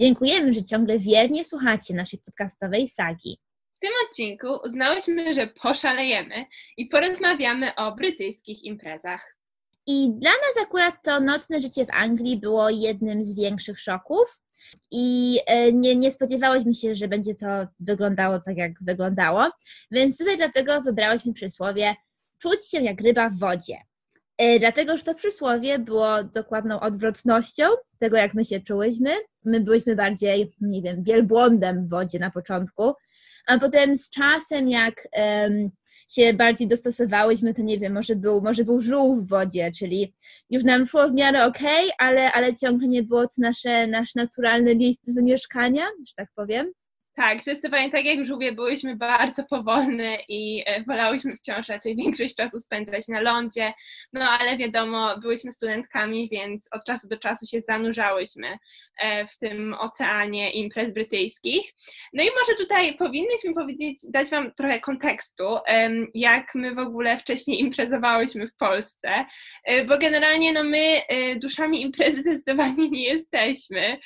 Dziękujemy, że ciągle wiernie słuchacie naszej podcastowej sagi. W tym odcinku uznałyśmy, że poszalejemy i porozmawiamy o brytyjskich imprezach. I dla nas akurat to nocne życie w Anglii było jednym z większych szoków. I e, nie, nie spodziewałyśmy się, że będzie to wyglądało tak, jak wyglądało. Więc tutaj dlatego wybrałyśmy przysłowie czuć się jak ryba w wodzie. E, dlatego, że to przysłowie było dokładną odwrotnością tego, jak my się czułyśmy. My byliśmy bardziej, nie wiem, wielbłądem w wodzie na początku, a potem z czasem, jak um, się bardziej dostosowałyśmy, to nie wiem, może był, może był żółw w wodzie, czyli już nam szło w miarę okej, okay, ale, ale ciągle nie było to nasze, nasz naturalny miejsce zamieszkania, że tak powiem. Tak, zdecydowanie tak jak żółwie byłyśmy bardzo powolne i e, wolałyśmy wciąż raczej większość czasu spędzać na lądzie, no ale wiadomo, byłyśmy studentkami, więc od czasu do czasu się zanurzałyśmy w tym oceanie imprez brytyjskich. No i może tutaj powinnyśmy powiedzieć, dać Wam trochę kontekstu, jak my w ogóle wcześniej imprezowałyśmy w Polsce, e, bo generalnie no my duszami imprezy zdecydowanie nie jesteśmy.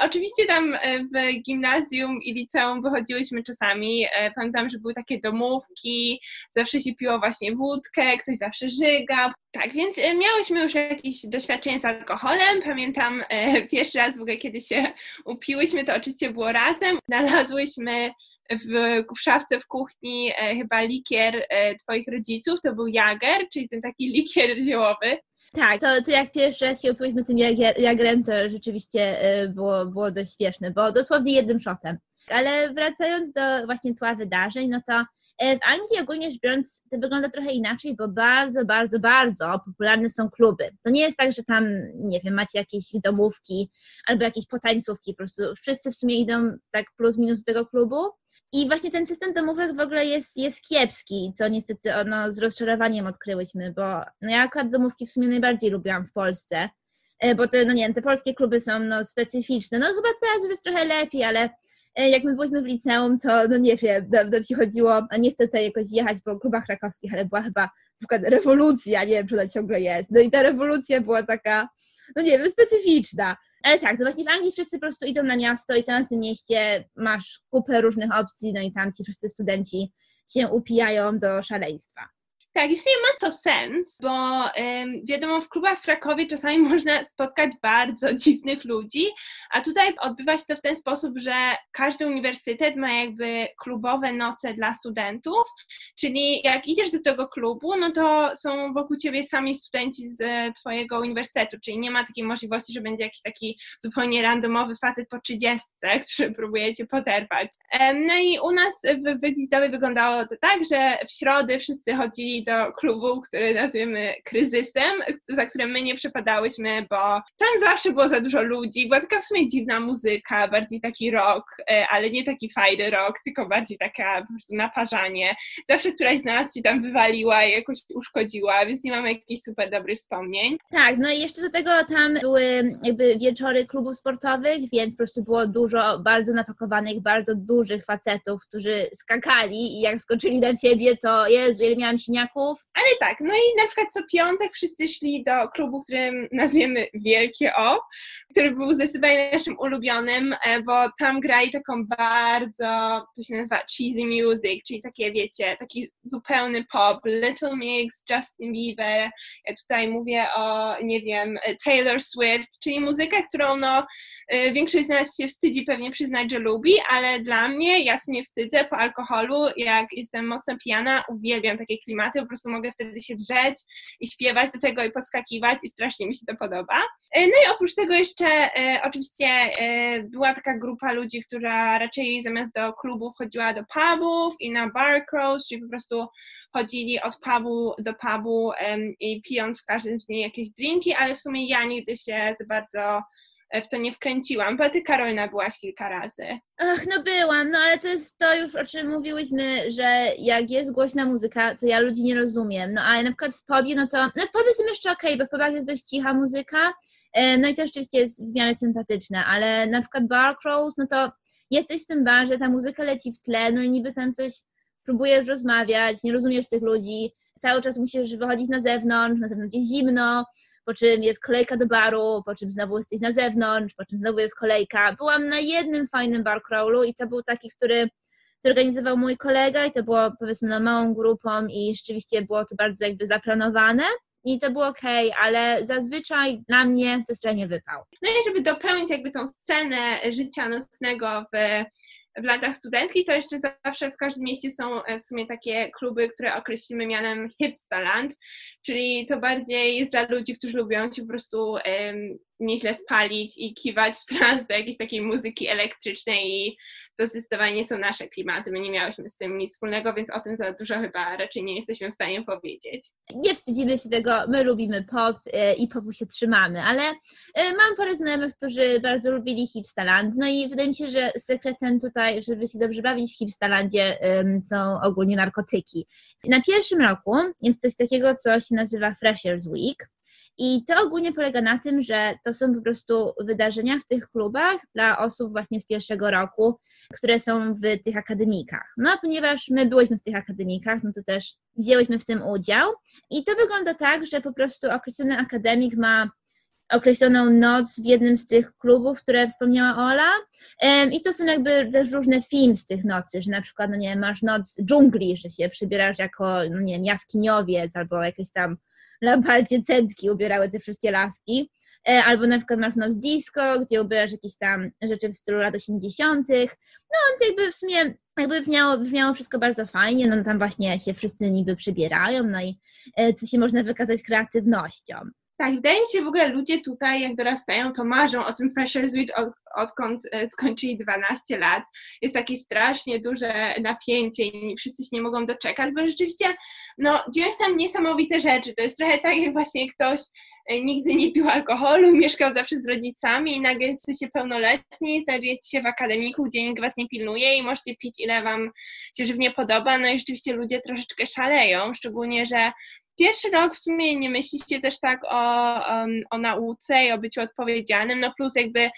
Oczywiście tam w gimnazjum i liceum wychodziłyśmy czasami, e, pamiętam, że były takie domówki, zawsze się piło właśnie wódkę, ktoś zawsze żygał. Tak, więc e, miałyśmy już jakieś doświadczenie z alkoholem. Pamiętam e, pierwszy raz w ogóle, kiedy się upiłyśmy, to oczywiście było razem. Znalazłyśmy w, w szafce w kuchni e, chyba likier e, twoich rodziców, to był Jager, czyli ten taki likier ziołowy. Tak, to, to jak pierwszy raz się upiłyśmy tym Jagerem, to rzeczywiście e, było, było dość śmieszne, bo dosłownie jednym szotem. Ale wracając do właśnie tła wydarzeń, no to w Anglii ogólnie rzecz biorąc to wygląda trochę inaczej, bo bardzo, bardzo, bardzo popularne są kluby. To nie jest tak, że tam, nie wiem, macie jakieś domówki albo jakieś potańcówki, po prostu wszyscy w sumie idą tak plus minus do tego klubu. I właśnie ten system domówek w ogóle jest, jest kiepski, co niestety no, z rozczarowaniem odkryłyśmy, bo no, ja akurat domówki w sumie najbardziej lubiłam w Polsce, e, bo te, no nie wiem, te polskie kluby są no, specyficzne. No chyba teraz już jest trochę lepiej, ale E, jak my byliśmy w liceum, to no nie wiem, dawno ci chodziło, a nie chcę jakoś jechać po klubach krakowskich, ale była chyba na przykład rewolucja, nie wiem, czy ona ciągle jest. No i ta rewolucja była taka, no nie wiem, specyficzna. Ale tak, no właśnie w Anglii wszyscy po prostu idą na miasto i tam na tym mieście masz kupę różnych opcji, no i tam ci wszyscy studenci się upijają do szaleństwa. Tak, jeśli ma to sens, bo ym, wiadomo, w klubach w Krakowie czasami można spotkać bardzo dziwnych ludzi, a tutaj odbywa się to w ten sposób, że każdy uniwersytet ma jakby klubowe noce dla studentów, czyli jak idziesz do tego klubu, no to są wokół ciebie sami studenci z twojego uniwersytetu, czyli nie ma takiej możliwości, że będzie jakiś taki zupełnie randomowy facet po trzydziestce, który próbuje cię poderwać. Ym, no i u nas w Wygwizdowie wyglądało to tak, że w środę wszyscy chodzili do klubu, który nazwiemy kryzysem, za którym my nie przepadałyśmy, bo tam zawsze było za dużo ludzi, była taka w sumie dziwna muzyka, bardziej taki rock, e, ale nie taki fajny rock, tylko bardziej taka po prostu naparzanie. Zawsze któraś z nas się tam wywaliła i jakoś uszkodziła, więc nie mamy jakichś super dobrych wspomnień. Tak, no i jeszcze do tego tam były jakby wieczory klubów sportowych, więc po prostu było dużo bardzo napakowanych, bardzo dużych facetów, którzy skakali i jak skoczyli na ciebie, to Jezu, ile miałam ale tak, no i na przykład co piątek wszyscy szli do klubu, którym nazwiemy Wielkie O, który był zdecydowanie naszym ulubionym, e, bo tam grali taką bardzo, to się nazywa cheesy music, czyli takie, wiecie, taki zupełny pop, Little Mix, Justin Bieber, ja tutaj mówię o, nie wiem, Taylor Swift, czyli muzykę, którą no e, większość z nas się wstydzi pewnie przyznać, że lubi, ale dla mnie, ja się nie wstydzę, po alkoholu, jak jestem mocno pijana, uwielbiam takie klimaty, po prostu mogę wtedy się drzeć i śpiewać do tego i podskakiwać i strasznie mi się to podoba. E, no i oprócz tego jeszcze e, oczywiście e, była taka grupa ludzi, która raczej zamiast do klubów chodziła do pubów i na bar crawls, czyli po prostu chodzili od pubu do pubu i pijąc w każdym nich jakieś drinki, ale w sumie ja nigdy się za bardzo w to nie wkręciłam, bo ty Karolina byłaś kilka razy. Ach, no byłam, no ale to jest to już o czym mówiłyśmy, że jak jest głośna muzyka, to ja ludzi nie rozumiem. No ale na przykład w pobie, no to, no w pobie są jeszcze okej, okay, bo w pobiach jest dość cicha muzyka, e, no i to rzeczywiście jest w miarę sympatyczne, ale na przykład bar crawls, no to jesteś w tym barze, ta muzyka leci w tle, no i niby tam coś próbujesz rozmawiać, nie rozumiesz tych ludzi, cały czas musisz wychodzić na zewnątrz, na zewnątrz jest zimno, po czym jest kolejka do baru, po czym znowu jesteś na zewnątrz, po czym znowu jest kolejka. Byłam na jednym fajnym bar crawlu i to był taki, który zorganizował mój kolega i to było powiedzmy na małą grupą i rzeczywiście było to bardzo jakby zaplanowane i to było ok, ale zazwyczaj dla mnie to jest nie wypał. No i żeby dopełnić jakby tą scenę życia nocnego w w latach studenckich, to jeszcze zawsze w każdym mieście są e, w sumie takie kluby, które określimy mianem hipstaland, czyli to bardziej jest dla ludzi, którzy lubią się po prostu nieźle spalić i kiwać w trans do jakiejś takiej muzyki elektrycznej i to zdecydowanie nie są nasze klimaty. My nie miałyśmy z tym nic wspólnego, więc o tym za dużo chyba raczej nie jesteśmy w stanie powiedzieć. Nie wstydzimy się tego, my lubimy pop e, i popu się trzymamy, ale e, mam parę znajomych, którzy bardzo lubili Hipstaland, no i wydaje mi się, że sekretem tutaj, żeby się dobrze bawić w Hipstalandzie są ogólnie narkotyki. Na pierwszym roku jest coś takiego, co się nazywa Freshers Week, i to ogólnie polega na tym, że to są po prostu wydarzenia w tych klubach dla osób właśnie z pierwszego roku, które są w tych akademikach. No a ponieważ my byliśmy w tych akademikach, no to też wzięłyśmy w tym udział. I to wygląda tak, że po prostu określony akademik ma określoną noc w jednym z tych klubów, które wspomniała Ola. I to są jakby też różne filmy z tych nocy, że na przykład, no nie masz noc dżungli, że się przybierasz jako, no nie wiem, jaskiniowiec albo jakieś tam bardziej centki ubierały te wszystkie laski. E, albo na przykład masz noc disco, gdzie ubierasz jakieś tam rzeczy w stylu lat 80. No, to jakby w sumie jakby brzmiało, brzmiało wszystko bardzo fajnie, no tam właśnie się wszyscy niby przybierają, no i e, co się można wykazać kreatywnością. Tak, wydaje mi się w ogóle ludzie tutaj, jak dorastają, to marzą o tym Freshers Week, od, odkąd e, skończyli 12 lat. Jest takie strasznie duże napięcie i wszyscy się nie mogą doczekać, bo rzeczywiście no, dzieją się tam niesamowite rzeczy. To jest trochę tak, jak właśnie ktoś e, nigdy nie pił alkoholu, mieszkał zawsze z rodzicami i nagle jesteście pełnoletni, znajdujecie się w akademiku, gdzie nikt was nie pilnuje i możecie pić ile wam się żywnie podoba. No i rzeczywiście ludzie troszeczkę szaleją, szczególnie, że pierwszy rok w sumie nie myślicie też tak o, um, o nauce i o byciu odpowiedzialnym, no plus jakby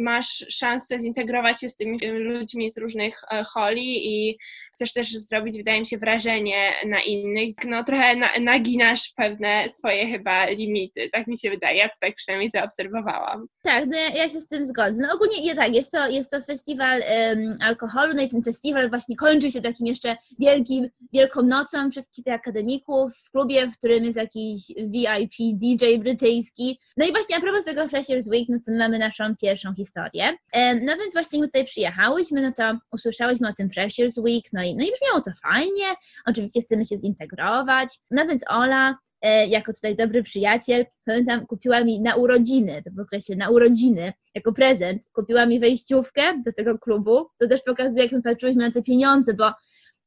masz szansę zintegrować się z tymi ludźmi z różnych e, holi i chcesz też zrobić, wydaje mi się, wrażenie na innych, no trochę na, naginasz pewne swoje chyba limity, tak mi się wydaje, ja tak przynajmniej zaobserwowałam. Tak, no ja, ja się z tym zgodzę. No ogólnie nie tak, jest to, jest to festiwal alkoholu, no i ten festiwal właśnie kończy się takim jeszcze wielkim, wielką nocą wszystkich tych akademików w klubie, w którym jest jakiś VIP DJ brytyjski. No i właśnie a propos tego Freshers Week, no to mamy naszą pierwszą historię historię. No więc właśnie tutaj przyjechałyśmy, no to usłyszałyśmy o tym Freshers Week, no i, no i brzmiało to fajnie, oczywiście chcemy się zintegrować, no więc Ola e, jako tutaj dobry przyjaciel, pamiętam, kupiła mi na urodziny, to podkreślę, na urodziny, jako prezent, kupiła mi wejściówkę do tego klubu. To też pokazuje, jak my patrzyliśmy na te pieniądze, bo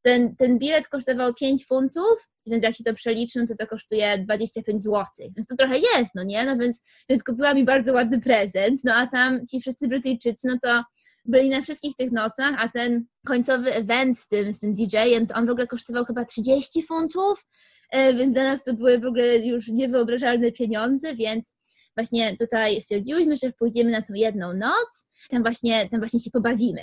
ten, ten bilet kosztował 5 funtów, więc jak się to przeliczy, no to to kosztuje 25 zł. Więc to trochę jest, no nie? No więc, więc kupiła mi bardzo ładny prezent, no a tam ci wszyscy Brytyjczycy, no to byli na wszystkich tych nocach, a ten końcowy event z tym, z tym DJ-em, to on w ogóle kosztował chyba 30 funtów, e, więc dla nas to były w ogóle już niewyobrażalne pieniądze, więc właśnie tutaj stwierdziłyśmy, że pójdziemy na tą jedną noc, tam właśnie, tam właśnie się pobawimy.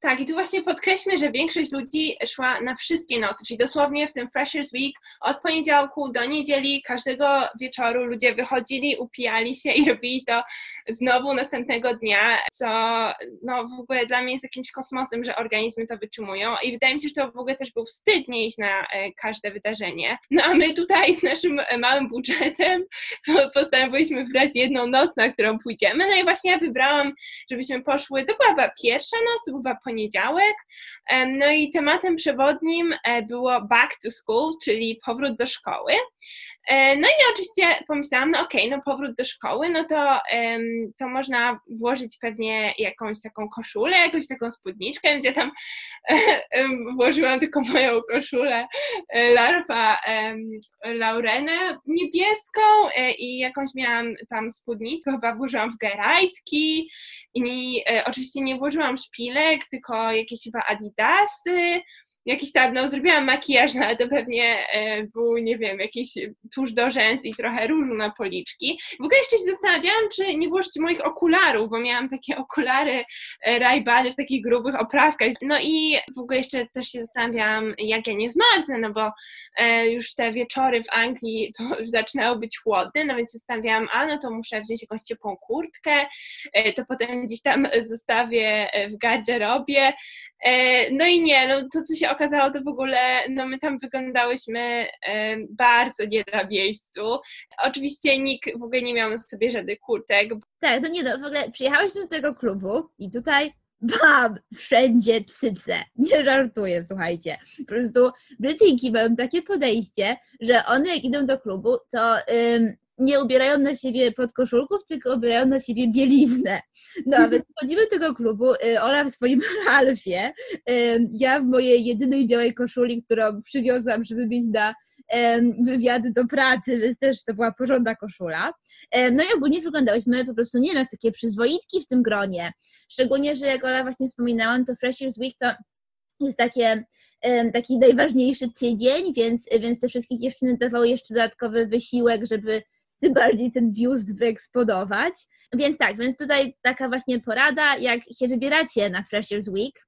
Tak, i tu właśnie podkreślmy, że większość ludzi szła na wszystkie nocy, czyli dosłownie w tym Freshers Week od poniedziałku do niedzieli, każdego wieczoru ludzie wychodzili, upijali się i robili to znowu następnego dnia, co no w ogóle dla mnie jest jakimś kosmosem, że organizmy to wytrzymują i wydaje mi się, że to w ogóle też był wstyd nie iść na e, każde wydarzenie. No a my tutaj z naszym e, małym budżetem postanowiliśmy wybrać jedną noc, na którą pójdziemy, no i właśnie ja wybrałam, żebyśmy poszły, to była pierwsza noc, to była poniedziałek. No i tematem przewodnim e, było back to school, czyli powrót do szkoły. E, no i oczywiście pomyślałam, no okej, okay, no powrót do szkoły, no to, to można włożyć pewnie jakąś taką koszulę, jakąś taką spódniczkę, więc ja tam włożyłam tylko moją koszulę e, Larwa Laurenę niebieską i jakąś miałam tam spódnicę, chyba włożyłam w gerajtki i oczywiście nie włożyłam szpilek, tylko jakieś chyba adidasy, jakiś tam, no zrobiłam makijaż, no ale to pewnie e, był, nie wiem, jakiś tusz do rzęs i trochę różu na policzki. W ogóle jeszcze się zastanawiałam, czy nie włożyć moich okularów, bo miałam takie okulary e, Ray-Bany w takich grubych oprawkach. No i w ogóle jeszcze też się zastanawiałam, jak ja nie zmarznę, no bo e, już te wieczory w Anglii to zaczynało być chłodne, no więc zastanawiałam, a no to muszę wziąć jakąś ciepłą kurtkę, e, to potem gdzieś tam zostawię e, w garderobie. E, no i nie, no to co się okazało, to w ogóle, no my tam wyglądałyśmy bardzo nie na miejscu. Oczywiście nikt w ogóle nie miał na sobie żadnych kurtek. Tak, to nie, no w ogóle przyjechałyśmy do tego klubu i tutaj bam, wszędzie cyce. Nie żartuję, słuchajcie. Po prostu Brytyjki mają takie podejście, że one jak idą do klubu, to ym, nie ubierają na siebie podkoszulków, tylko ubierają na siebie bieliznę. No a więc wchodzimy do tego klubu, y, Ola w swoim Ralfie, y, ja w mojej jedynej białej koszuli, którą przywiozłam, żeby mieć na wywiady do pracy, więc też to była porządna koszula. No i ogólnie wyglądałyśmy po prostu, nie wiem, takie przyzwoitki w tym gronie. Szczególnie, że jak Ola właśnie wspominałam, to Freshers Week to jest takie, taki najważniejszy tydzień, więc, więc te wszystkie dziewczyny dawały jeszcze dodatkowy wysiłek, żeby tym bardziej ten biust wyeksponować. Więc tak, więc tutaj taka właśnie porada, jak się wybieracie na Freshers Week,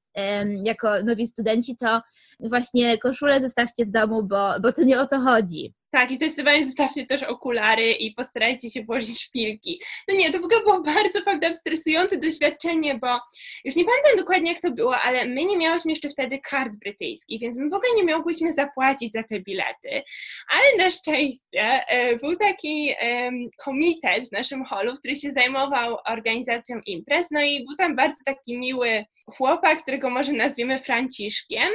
jako nowi studenci, to właśnie koszulę zostawcie w domu, bo, bo to nie o to chodzi. Tak, i zdecydowanie zostawcie też okulary i postarajcie się włożyć szpilki. No nie, to w ogóle było bardzo, prawda, stresujące doświadczenie, bo już nie pamiętam dokładnie jak to było, ale my nie miałyśmy jeszcze wtedy kart brytyjskich, więc my w ogóle nie mogłyśmy zapłacić za te bilety. Ale na szczęście e, był taki komitet w naszym holu, który się zajmował organizacją imprez, no i był tam bardzo taki miły chłopak, którego może nazwiemy Franciszkiem.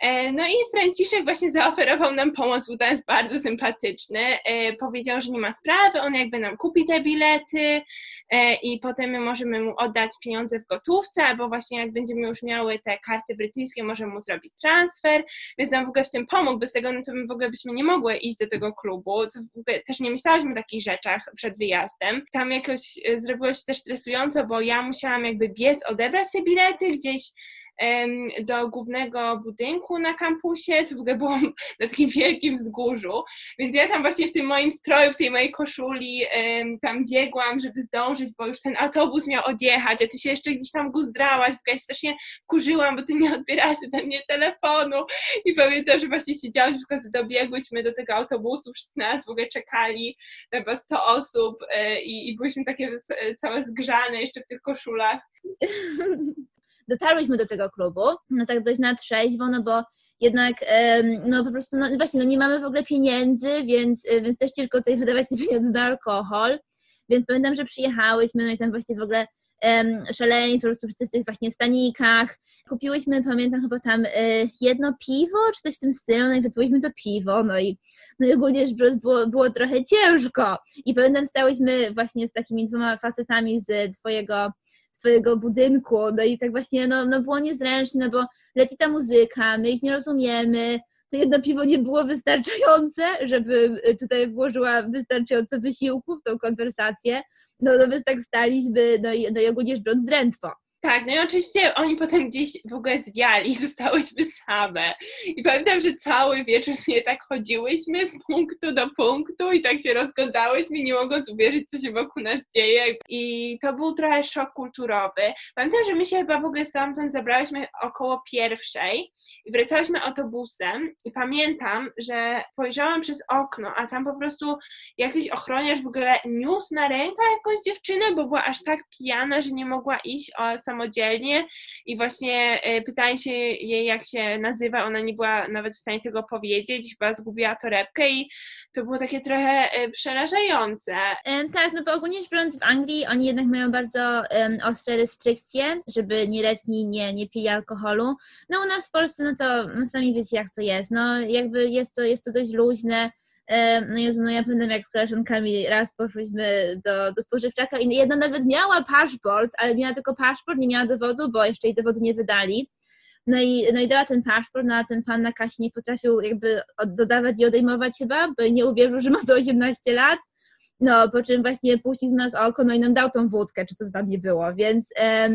E, no i Franciszek właśnie zaoferował nam pomoc, był jest bardzo sympatyczny. E, powiedział, że nie ma sprawy, on jakby nam kupi te bilety e, i potem my możemy mu oddać pieniądze w gotówce, albo właśnie jak będziemy już miały te karty brytyjskie, możemy mu zrobić transfer, więc nam w ogóle w tym pomógł. Bez tego no to my w ogóle byśmy nie mogły iść do tego klubu. też nie myślałyśmy o takich rzeczach przed wyjazdem. Tam jakoś zrobiło się też stresująco, bo ja musiałam jakby biec, odebrać te bilety gdzieś do głównego budynku na kampusie, to w ogóle było na takim wielkim wzgórzu, więc ja tam właśnie w tym moim stroju, w tej mojej koszuli tam biegłam, żeby zdążyć, bo już ten autobus miał odjechać, a ty się jeszcze gdzieś tam guzdrałaś, w ogóle strasznie kurzyłam, bo ty nie odbierałaś ode mnie telefonu i pamiętam, że właśnie siedziałaś, w końcu dobiegłyśmy do tego autobusu, wszyscy nas w ogóle czekali, chyba 100 osób e, i, i byliśmy takie całe zgrzane jeszcze w tych koszulach. dotarłyśmy do tego klubu, no tak dość na trzeźwo, no bo jednak no po prostu, no właśnie, no nie mamy w ogóle pieniędzy, więc, e, więc też ciężko tutaj wydawać te pieniądze na alkohol, więc pamiętam, że przyjechałyśmy, no i tam właśnie w ogóle um, szaleństwo, po prostu w tych właśnie stanikach. Kupiłyśmy, pamiętam chyba tam e, jedno piwo, czy coś w tym stylu, no i wypiłyśmy to piwo, no i, no i ogólnie biorąc było, było trochę ciężko. I pamiętam, stałyśmy właśnie z takimi dwoma facetami z twojego swojego budynku, no i tak właśnie, no, no było niezręcznie, no bo leci ta muzyka, my ich nie rozumiemy, to jedno piwo nie było wystarczające, żeby tutaj włożyła wystarczająco wysiłku w tą konwersację, no, no więc tak staliśmy, no i, no i ogólnie rzecz drętwo. Tak, no i oczywiście oni potem gdzieś w ogóle zwiali, zostałyśmy same. I pamiętam, że cały wieczór się tak chodziłyśmy z punktu do punktu i tak się rozglądałyśmy, nie mogąc uwierzyć, co się wokół nas dzieje. I to był trochę szok kulturowy. Pamiętam, że my się chyba w ogóle stamtąd zabrałyśmy około pierwszej i wracałyśmy autobusem i pamiętam, że spojrzałam przez okno, a tam po prostu jakiś ochroniarz w ogóle niósł na rękach jakąś dziewczynę, bo była aż tak pijana, że nie mogła iść o samodzielnie i właśnie e, pytałem się jej, jak się nazywa, ona nie była nawet w stanie tego powiedzieć, chyba zgubiła torebkę i to było takie trochę e, przerażające. Tak, no bo ogólnie rzecz biorąc w Anglii oni jednak mają bardzo um, ostre restrykcje, żeby nieletni nie, nie pili alkoholu. No u nas w Polsce, no to no sami wiecie jak to jest, no jakby jest to, jest to dość luźne, no Jezu, no ja pamiętam jak z koleżankami raz poszliśmy do, do spożywczaka i jedna nawet miała paszport, ale miała tylko paszport, nie miała dowodu, bo jeszcze jej dowodu nie wydali. No i, no i dała ten paszport, no a ten pan na kasie nie potrafił jakby dodawać i odejmować chyba, bo nie uwierzył, że ma to 18 lat. No, po czym właśnie puścił z nas oko, no i nam dał tą wódkę, czy co tam nie było, więc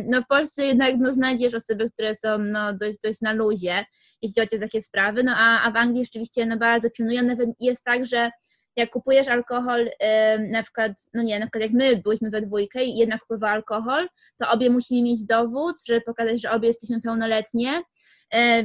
no w Polsce jednak no, znajdziesz osoby, które są no, dość, dość na luzie, jeśli chodzi o takie sprawy, no a, a w Anglii rzeczywiście no, bardzo pilnują, nawet jest tak, że jak kupujesz alkohol, na przykład, no nie, na przykład jak my byliśmy we dwójkę i jedna kupowała alkohol, to obie musimy mieć dowód, żeby pokazać, że obie jesteśmy pełnoletnie,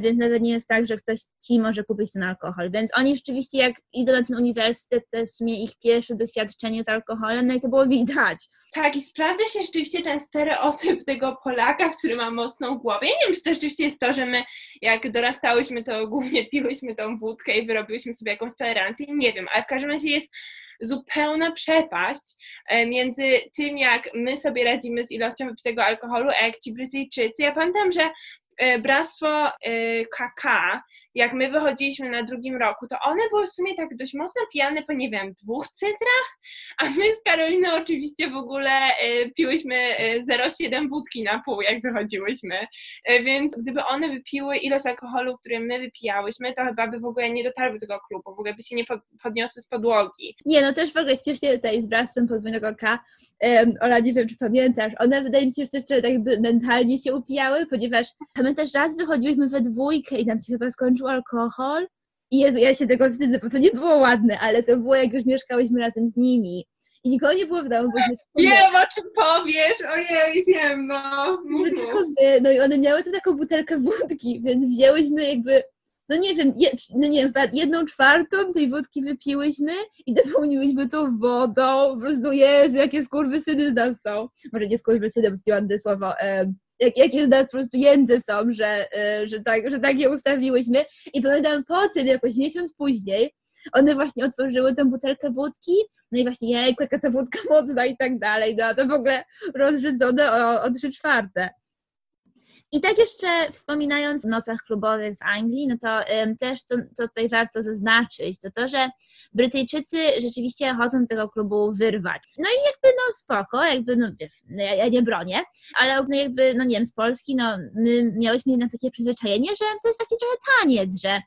więc nawet nie jest tak, że ktoś ci może kupić ten alkohol. Więc oni rzeczywiście, jak idą na ten uniwersytet, to jest w sumie ich pierwsze doświadczenie z alkoholem, no i to było widać. Tak, i sprawdza się rzeczywiście ten stereotyp tego Polaka, który ma mocną głowę. Ja nie wiem, czy to rzeczywiście jest to, że my jak dorastałyśmy, to głównie piłyśmy tą wódkę i wyrobiłyśmy sobie jakąś tolerancję. Nie wiem, ale w każdym razie jest zupełna przepaść e, między tym, jak my sobie radzimy z ilością wypitego alkoholu, a jak ci Brytyjczycy. Ja pamiętam, że E, bractwo KK, e, jak my wychodziliśmy na drugim roku, to one były w sumie tak dość mocno pijane po, nie wiem, dwóch cytrach, a my z Karoliną oczywiście w ogóle e, piłyśmy 0,7 wódki na pół, jak wychodziłyśmy, więc gdyby one wypiły ilość alkoholu, który my wypijałyśmy, to chyba by w ogóle nie dotarły do tego klubu, w ogóle by się nie podniosły z podłogi. Nie, no też w ogóle śmiesznie tutaj z bractwem podwójnego K, um, Ola, nie wiem, czy pamiętasz, one wydaje mi się, że też trochę tak mentalnie się upijały, ponieważ pamiętasz, raz wychodziłyśmy we dwójkę i nam się chyba skończył alkohol i Jezu, ja się tego wstydzę, bo to nie było ładne, ale to było jak już mieszkałyśmy razem z nimi. I nikogo nie było w domu. Bo wiem, o czym powiesz, ojej, wiem, no. No, tylko my, no i one miały tu taką butelkę wódki, więc wzięłyśmy jakby no nie wiem, je, no nie wiem, jedną czwartą tej wódki wypiłyśmy i dopełniłyśmy to wodą. Po prostu, Jezu, jakie skurwysyny z nas są. Może nie skurwysyny, bo to ładne słowo. E, jak, jakie z nas po prostu jędzy są, że, e, że, tak, że tak je ustawiłyśmy. I pamiętam po tym, jakoś miesiąc później, one właśnie otworzyły tę butelkę wódki, no i właśnie jejku, jaka ta wódka mocna i tak dalej, no a to w ogóle rozrzedzone o trzy czwarte. I tak jeszcze wspominając o nocach klubowych w Anglii, no to um, też co, tutaj warto zaznaczyć, to to, że Brytyjczycy rzeczywiście chodzą do tego klubu wyrwać. No i jakby no spoko, jakby no wiesz, no ja, ja, nie bronię, ale no jakby, no nie wiem, z Polski, no my miałyśmy jednak takie przyzwyczajenie, że to jest taki trochę taniec, że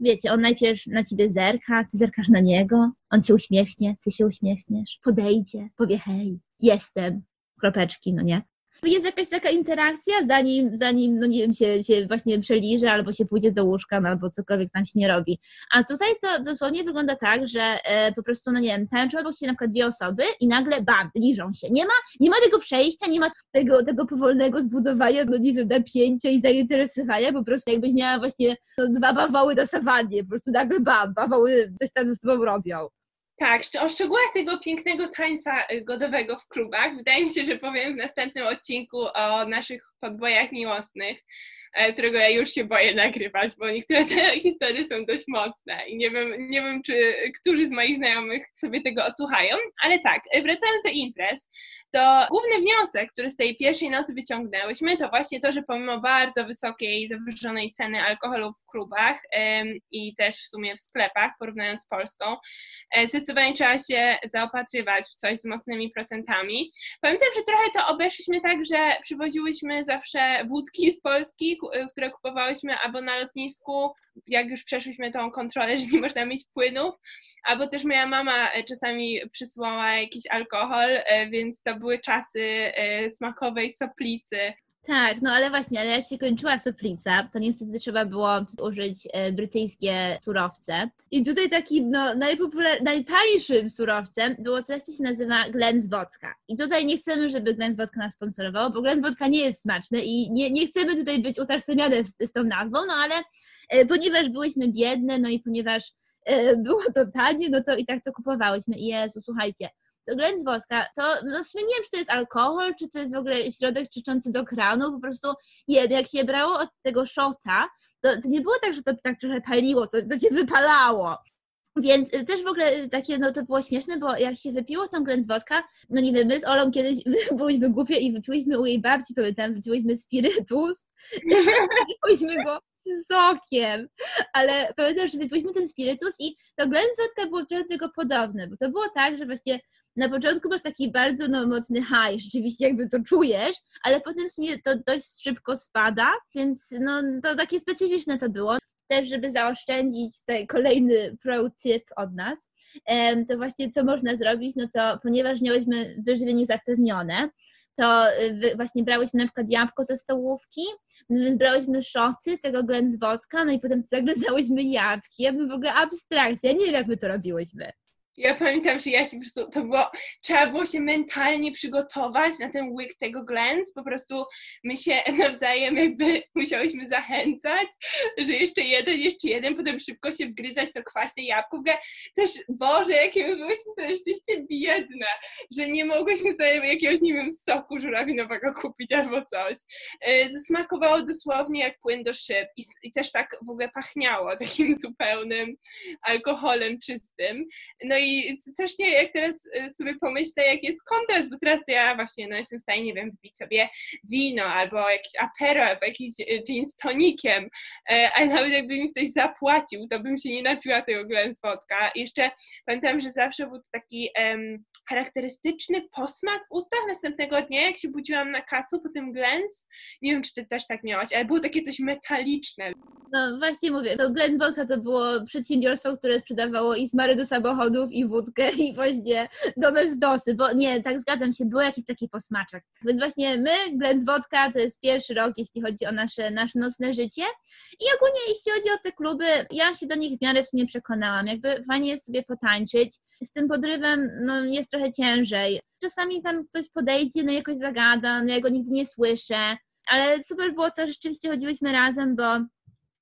wiecie, on najpierw na ciebie zerka, ty zerkasz na niego, on się uśmiechnie, ty się uśmiechniesz, podejdzie, powie hej, jestem, kropeczki, no nie? Jest jakaś taka interakcja, zanim, zanim no nie wiem, się, się właśnie przeliże, albo się pójdzie do łóżka, no, albo cokolwiek tam się nie robi. A tutaj to dosłownie wygląda tak, że e, po prostu, no nie wiem, tańczą obok się na przykład dwie osoby i nagle bam, liżą się. Nie ma, nie ma tego przejścia, nie ma tego, tego powolnego zbudowania, no nie wiem, napięcia i zainteresowania, po prostu jakbyś miała właśnie no, dwa bawoły na sawannie, po prostu nagle bam, bawoły coś tam ze sobą robią. Tak, o szczegółach tego pięknego tańca y, godowego w klubach. Wydaje mi się, że powiem w następnym odcinku o naszych podbojach miłosnych, e, którego ja już się boję nagrywać, bo niektóre te historie są dość mocne i nie wiem, nie wiem czy którzy z moich znajomych sobie tego odsłuchają, ale tak, e, wracając do imprez, to główny wniosek, który z tej pierwszej nocy wyciągnęłyśmy, to właśnie to, że pomimo bardzo wysokiej, zawyżonej ceny alkoholu w klubach ym, i też w sumie w sklepach, porównując z Polską, e, zdecydowanie trzeba się zaopatrywać w coś z mocnymi procentami. Pamiętam, że trochę to obeszliśmy tak, że przywoziłyśmy zawsze wódki z Polski, które kupowałyśmy albo na lotnisku, jak już przeszliśmy tą kontrolę, że nie można mieć płynów, albo też moja mama e, czasami przysłała jakiś alkohol, e, więc to były czasy smakowej soplicy. Tak, no ale właśnie, ale jak się kończyła soplica, to niestety trzeba było użyć brytyjskie surowce. I tutaj takim no, najpopular- najtańszym surowcem było coś, co się nazywa Glen's Vodka. I tutaj nie chcemy, żeby Glen's Vodka nas sponsorowało, bo Glen's Vodka nie jest smaczne i nie, nie chcemy tutaj być utożsamiane z, z tą nazwą, no ale E, ponieważ byłyśmy biedne, no i ponieważ e, było to tanie, no to i tak to kupowałyśmy. I Jezu, słuchajcie, to Glenn z Woska, to no w sumie nie wiem, czy to jest alkohol, czy to jest w ogóle środek czyszczący do kranu, po prostu jak się brało od tego szota, to, to nie było tak, że to tak trochę paliło, to, to cię wypalało. Więc y, też w ogóle y, takie, no to było śmieszne, bo jak się wypiło tą wodka, no nie wiem, my z Olą kiedyś byłyśmy głupie i wypiłyśmy u jej babci, pamiętam, wypiłyśmy spirytus, wypiłyśmy go z sokiem, ale pamiętam, że wypiłyśmy ten spirytus i to wodka było trochę do tego podobne, bo to było tak, że właśnie na początku masz taki bardzo no, mocny high, rzeczywiście jakby to czujesz, ale potem w sumie to dość szybko spada, więc no to takie specyficzne to było. też, żeby zaoszczędzić tutaj kolejny pro tip od nas, to właśnie co można zrobić, no to ponieważ miałyśmy wyżywienie zapewnione, to y, właśnie brałyśmy na przykład jabłko ze stołówki, zbrałyśmy szoty tego Glen z wodka, no i potem zagryzałyśmy jabłki. Ja bym w ogóle abstrakcja, nie wiem jak my to robiłyśmy. Ja pamiętam, że ja się po prostu, to było, trzeba było się mentalnie przygotować na ten łyk tego glens, po prostu my się nawzajem jakby musiałyśmy zachęcać, że jeszcze jeden, jeszcze jeden, potem szybko się wgryzać to kwaśne jabłko. Też, Boże, jakie my byłyśmy to rzeczywiście biedne, że nie mogłyśmy sobie jakiegoś, nie wiem, soku żurawinowego kupić albo coś. E, to smakowało dosłownie jak płyn do szyb i, i też tak w ogóle pachniało takim zupełnym alkoholem czystym. No i i strasznie jak teraz y, sobie pomyślę, jak jest kontest, bo teraz ja właśnie no, jestem w stanie, nie wiem, wypić sobie wino albo jakiś apero, albo jakiś y, gin z tonikiem, e, ale nawet jakby mi ktoś zapłacił, to bym się nie napiła tego Glen Wodka. Jeszcze pamiętam, że zawsze był taki um, charakterystyczny posmak w ustach następnego dnia, jak się budziłam na kacu po tym Glens. Nie wiem, czy ty też tak miałaś, ale było takie coś metaliczne. No właśnie mówię, to Glens Vodka to było przedsiębiorstwo, które sprzedawało i smary do samochodów, i wódkę, i właśnie domestosy, bo nie, tak zgadzam się, był jakiś taki posmaczek. Więc właśnie my, Glens Vodka, to jest pierwszy rok, jeśli chodzi o nasze, nasze nocne życie i ogólnie jeśli chodzi o te kluby, ja się do nich w miarę w sumie przekonałam, jakby fajnie jest sobie potańczyć, z tym podrywem no, jest trochę ciężej. Czasami tam ktoś podejdzie, no jakoś zagada, no ja go nigdy nie słyszę, ale super było to, że rzeczywiście chodziłyśmy razem, bo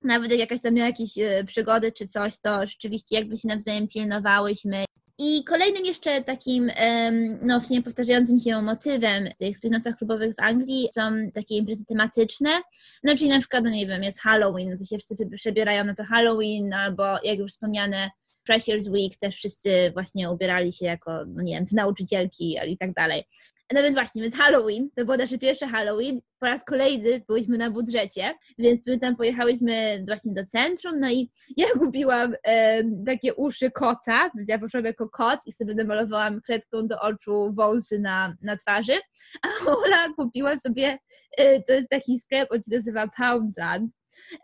nawet jak jakaś tam miała jakieś e, przygody czy coś, to rzeczywiście jakby się nawzajem pilnowałyśmy. I kolejnym jeszcze takim, no w powtarzającym się motywem tych, w tych nocach klubowych w Anglii są takie imprezy tematyczne, no czyli na przykład, no nie wiem, jest Halloween, no to się wszyscy przebierają na to Halloween, albo jak już wspomniane Freshers Week też wszyscy właśnie ubierali się jako, no nie wiem, nauczycielki i tak dalej. No więc właśnie, więc Halloween, to było nasze pierwsze Halloween, po raz kolejny byliśmy na budżecie, więc my tam pojechałyśmy właśnie do centrum, no i ja kupiłam e, takie uszy kota, więc ja poszłam jako kot i sobie namalowałam kredką do oczu wąsy na, na twarzy, a Ola kupiła sobie, e, to jest taki sklep, on się nazywa Poundland,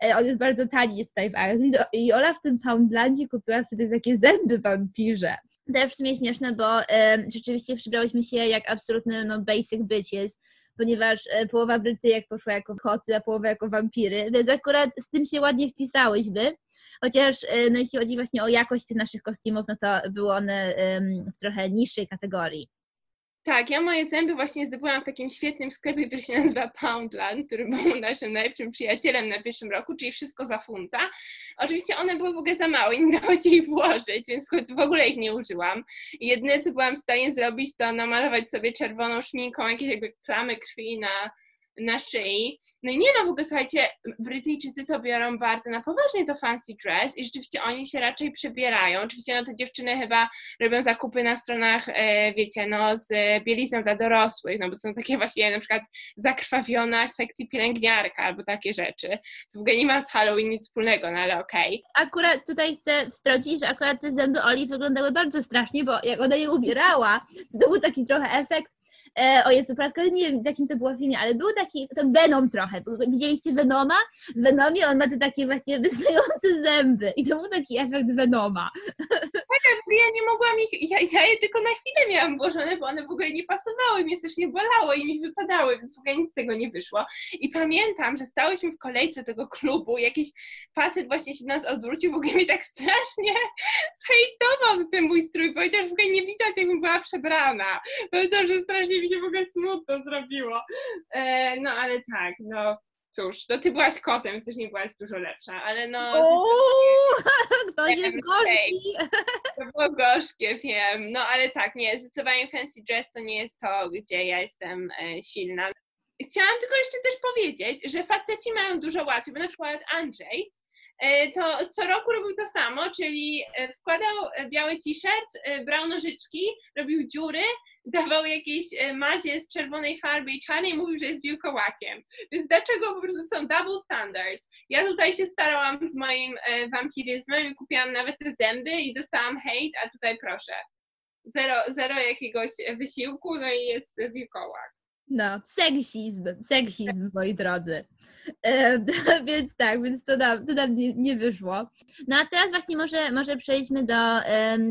E, on jest bardzo tani jest tutaj w Anglii no, i Ola w tym Poundlandzie kupiła sobie takie zęby wampirze. Też w sumie śmieszne, bo e, rzeczywiście przybrałyśmy się jak absolutny no, basic bitches, ponieważ e, połowa Brytyjek poszła jako kocy, a połowa jako wampiry, więc akurat z tym się ładnie wpisałyśmy. Chociaż e, no, jeśli chodzi właśnie o jakość tych naszych kostiumów, no to były one w trochę niższej kategorii. Tak, ja moje zęby właśnie zdobyłam w takim świetnym sklepie, który się nazywa Poundland, który był naszym najlepszym przyjacielem na pierwszym roku, czyli wszystko za funta. Oczywiście one były w ogóle za małe, nie dało się ich włożyć, więc w ogóle ich nie użyłam. Jedyne, co byłam w stanie zrobić, to namalować sobie czerwoną szminką jakieś jakby plamy krwi na na szyi. No i nie no, w ogóle słuchajcie, Brytyjczycy to biorą bardzo na poważnie to fancy dress i rzeczywiście oni się raczej przebierają. Oczywiście no te dziewczyny chyba robią zakupy na stronach, e, wiecie, no z bielizną dla dorosłych, no bo są takie właśnie na przykład zakrwawiona sekcji pielęgniarka albo takie rzeczy. Co w ogóle nie ma z Halloween nic wspólnego, no ale okej. Okay. Akurat tutaj chcę wstrącić, że akurat te zęby Oli wyglądały bardzo strasznie, bo jak ona je ubierała, to, to był taki trochę efekt e, o Jezu, po nie wiem, w jakim to było filmie, ale był taki, to Venom trochę. Widzieliście Venoma? W Venomie on ma te takie właśnie wystające zęby i to był taki efekt Venoma. Tak, ja nie mogłam ich, ja, ja je tylko na chwilę miałam włożone, bo one w ogóle nie pasowały, mnie też nie bolało i mi wypadały, więc w ogóle nic z tego nie wyszło. I pamiętam, że stałyśmy w kolejce tego klubu, jakiś facet właśnie się do nas odwrócił, w ogóle mi tak strasznie zhejtował za ten mój strój, powiedział, że w ogóle nie widać, jakbym była przebrana. Powiedział, że strasznie mi się w ogóle smutno zrobiło. E, no ale tak, no cóż, to ty byłaś kotem, też nie byłaś dużo lepsza, ale no... Uuu, ktoś jest gorzki! To było gorzkie, wiem. No ale tak, nie, zdecydowanie fancy dress to nie jest to, gdzie ja jestem e, silna. Chciałam tylko jeszcze też powiedzieć, że faceci mają dużo łatwiej, bo na przykład Andrzej e, to co roku robił to samo, czyli e, wkładał biały t-shirt, brał nożyczki, robił dziury, dawał jakieś e, mazie z czerwonej farby i czarnej, mówił, że jest wilkołakiem. Więc dlaczego po prostu są double standards? Ja tutaj się starałam z moim e, wampiryzmem i kupiłam nawet te zęby i dostałam hejt, a tutaj proszę. Zero, zero jakiegoś wysiłku, no i jest wilkołak. No, seksizm, seksizm, moi drodzy. E, więc tak, więc to nam, to nam nie, nie, wyszło. No a teraz właśnie może, może przejdźmy do,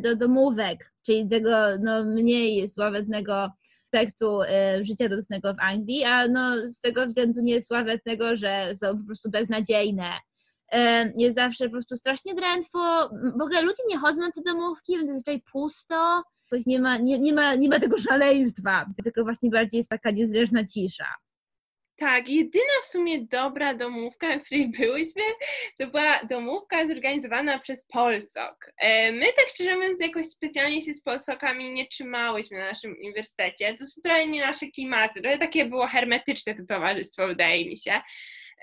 do domówek, czyli tego no, mniej sławetnego aspektu e, życia dorosłego w Anglii, a no, z tego względu nie sławetnego, że są po prostu beznadziejne. E, jest zawsze po prostu strasznie drętwo. W ogóle ludzie nie chodzą na te domówki, więc zazwyczaj pusto jakoś nie ma, nie, nie, ma, nie ma tego szaleństwa, tylko właśnie bardziej jest taka niezręczna cisza. Tak, jedyna w sumie dobra domówka, na której byłyśmy, to była domówka zorganizowana przez Polsok. E, my tak szczerze mówiąc jakoś specjalnie się z Polsokami nie trzymałyśmy na naszym uniwersytecie. To są trochę nie nasze klimaty, trochę takie było hermetyczne to towarzystwo, wydaje mi się.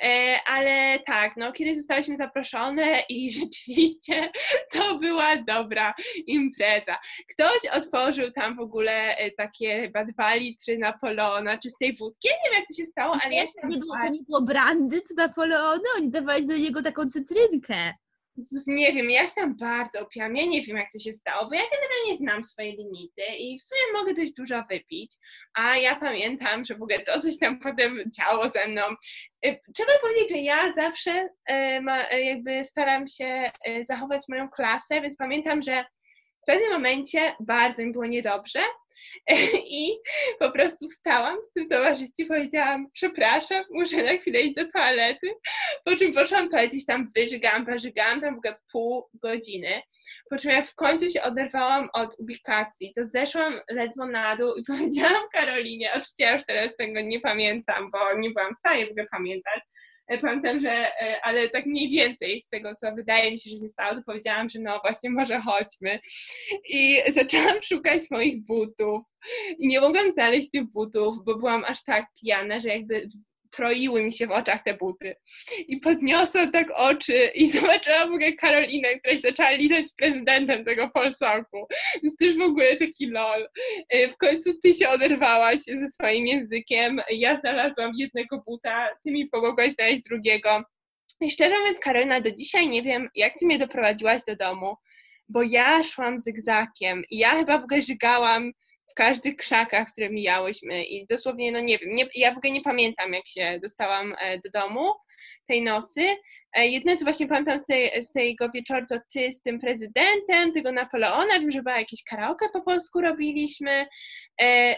E, ale tak, no kiedyś zostałyśmy zaproszone i rzeczywiście to była dobra impreza. Ktoś otworzył tam w ogóle e, takie chyba dwa litry Napoleona czystej wódki. Ja nie wiem, jak to się stało, ale ja się nie było, To nie było brandy czy Napoleona, oni dawali do niego taką cytrynkę nie wiem, ja się tam bardzo opiłam, ja nie wiem jak to się stało, bo ja generalnie znam swoje limity i w sumie mogę dość dużo wypić, a ja pamiętam, że w ogóle to coś tam potem działo ze mną. Y, trzeba powiedzieć, że ja zawsze e, e, jakby staram się zachować moją klasę, więc pamiętam, że w pewnym momencie bardzo mi było niedobrze I po prostu wstałam w tym towarzystwie, powiedziałam, przepraszam, muszę na chwilę iść do toalety. Po czym poszłam toalety i tam wyżygałam, wyżygałam tam w ogóle pół godziny. Po czym jak w końcu się oderwałam od ubikacji, to zeszłam ledwo na dół i powiedziałam Karolinie, oczywiście ja już teraz tego nie pamiętam, bo nie byłam w stanie w ogóle pamiętać, pamiętam, że, e, ale tak mniej więcej z tego, co wydaje mi się, że się stało, to powiedziałam, że no właśnie, może chodźmy. I zaczęłam szukać moich butów i nie mogłam znaleźć tych butów, bo byłam aż tak pijana, że jakby troiły mi się w oczach te buty. I podniosłam tak oczy i zobaczyłam w ogóle Karolinę, która się zaczęła lizać z prezydentem tego Polsoku. Więc też w ogóle taki lol. Y, w końcu ty się oderwałaś ze swoim językiem, ja znalazłam jednego buta, ty mi pomogłaś znaleźć drugiego. I szczerze mówiąc, Karolina, do dzisiaj nie wiem, jak ty mnie doprowadziłaś do domu, bo ja szłam zygzakiem i ja chyba w ogóle żygałam każdych krzakach, które mijałyśmy i dosłownie, no nie wiem, nie, ja w ogóle nie pamiętam, jak się dostałam e, do domu tej nocy. E, jedyne, co właśnie pamiętam z, tej, z tego wieczoru, to ty z tym prezydentem, tego Napoleona, wiem, że chyba jakieś karaoke po polsku robiliśmy,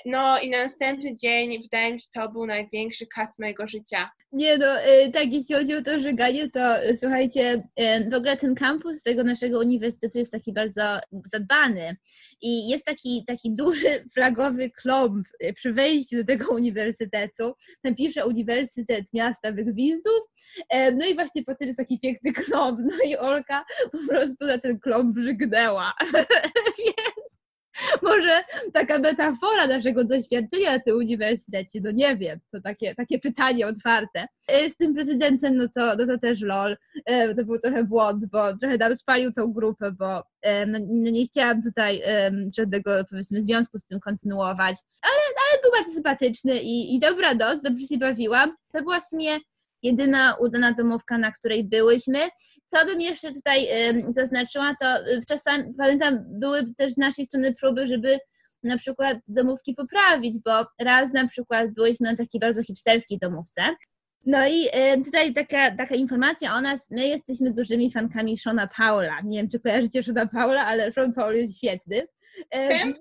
no i na następny dzień, wydaje mi się, to był największy kat mojego życia. Nie no, tak jeśli chodzi o to żeganie, to słuchajcie, w ogóle ten kampus tego naszego uniwersytetu jest taki bardzo zadbany i jest taki, taki duży flagowy klomb przy wejściu do tego uniwersytetu. Tam pisze Uniwersytet Miasta Wygwizdów, no i właśnie potem jest taki piękny klomb, no i Olka po prostu na ten klomb brzygnęła, więc może taka metafora naszego doświadczenia na tym uniwersytecie, no nie wiem, to takie, takie pytanie otwarte. E, z tym prezydentem, no to, no to też lol, e, to był trochę błąd, bo trochę nam spalił tą grupę, bo e, no, no, nie chciałam tutaj żadnego, powiedzmy, związku z tym kontynuować, ale, ale był bardzo sympatyczny i, i dobra noc, dobrze się bawiłam. To była w sumie jedyna udana domówka, na której byłyśmy. Co bym jeszcze tutaj zaznaczyła, to y, czasami, pamiętam, były też z naszej strony próby, żeby na przykład domówki poprawić, bo raz na przykład byliśmy na takiej bardzo hipsterskiej domówce. No i tutaj taka, taka informacja o nas, my jesteśmy dużymi fankami Shona Paula. Nie wiem, czy kojarzycie Shona Paula, ale Sean Paul jest świetny. Temperature!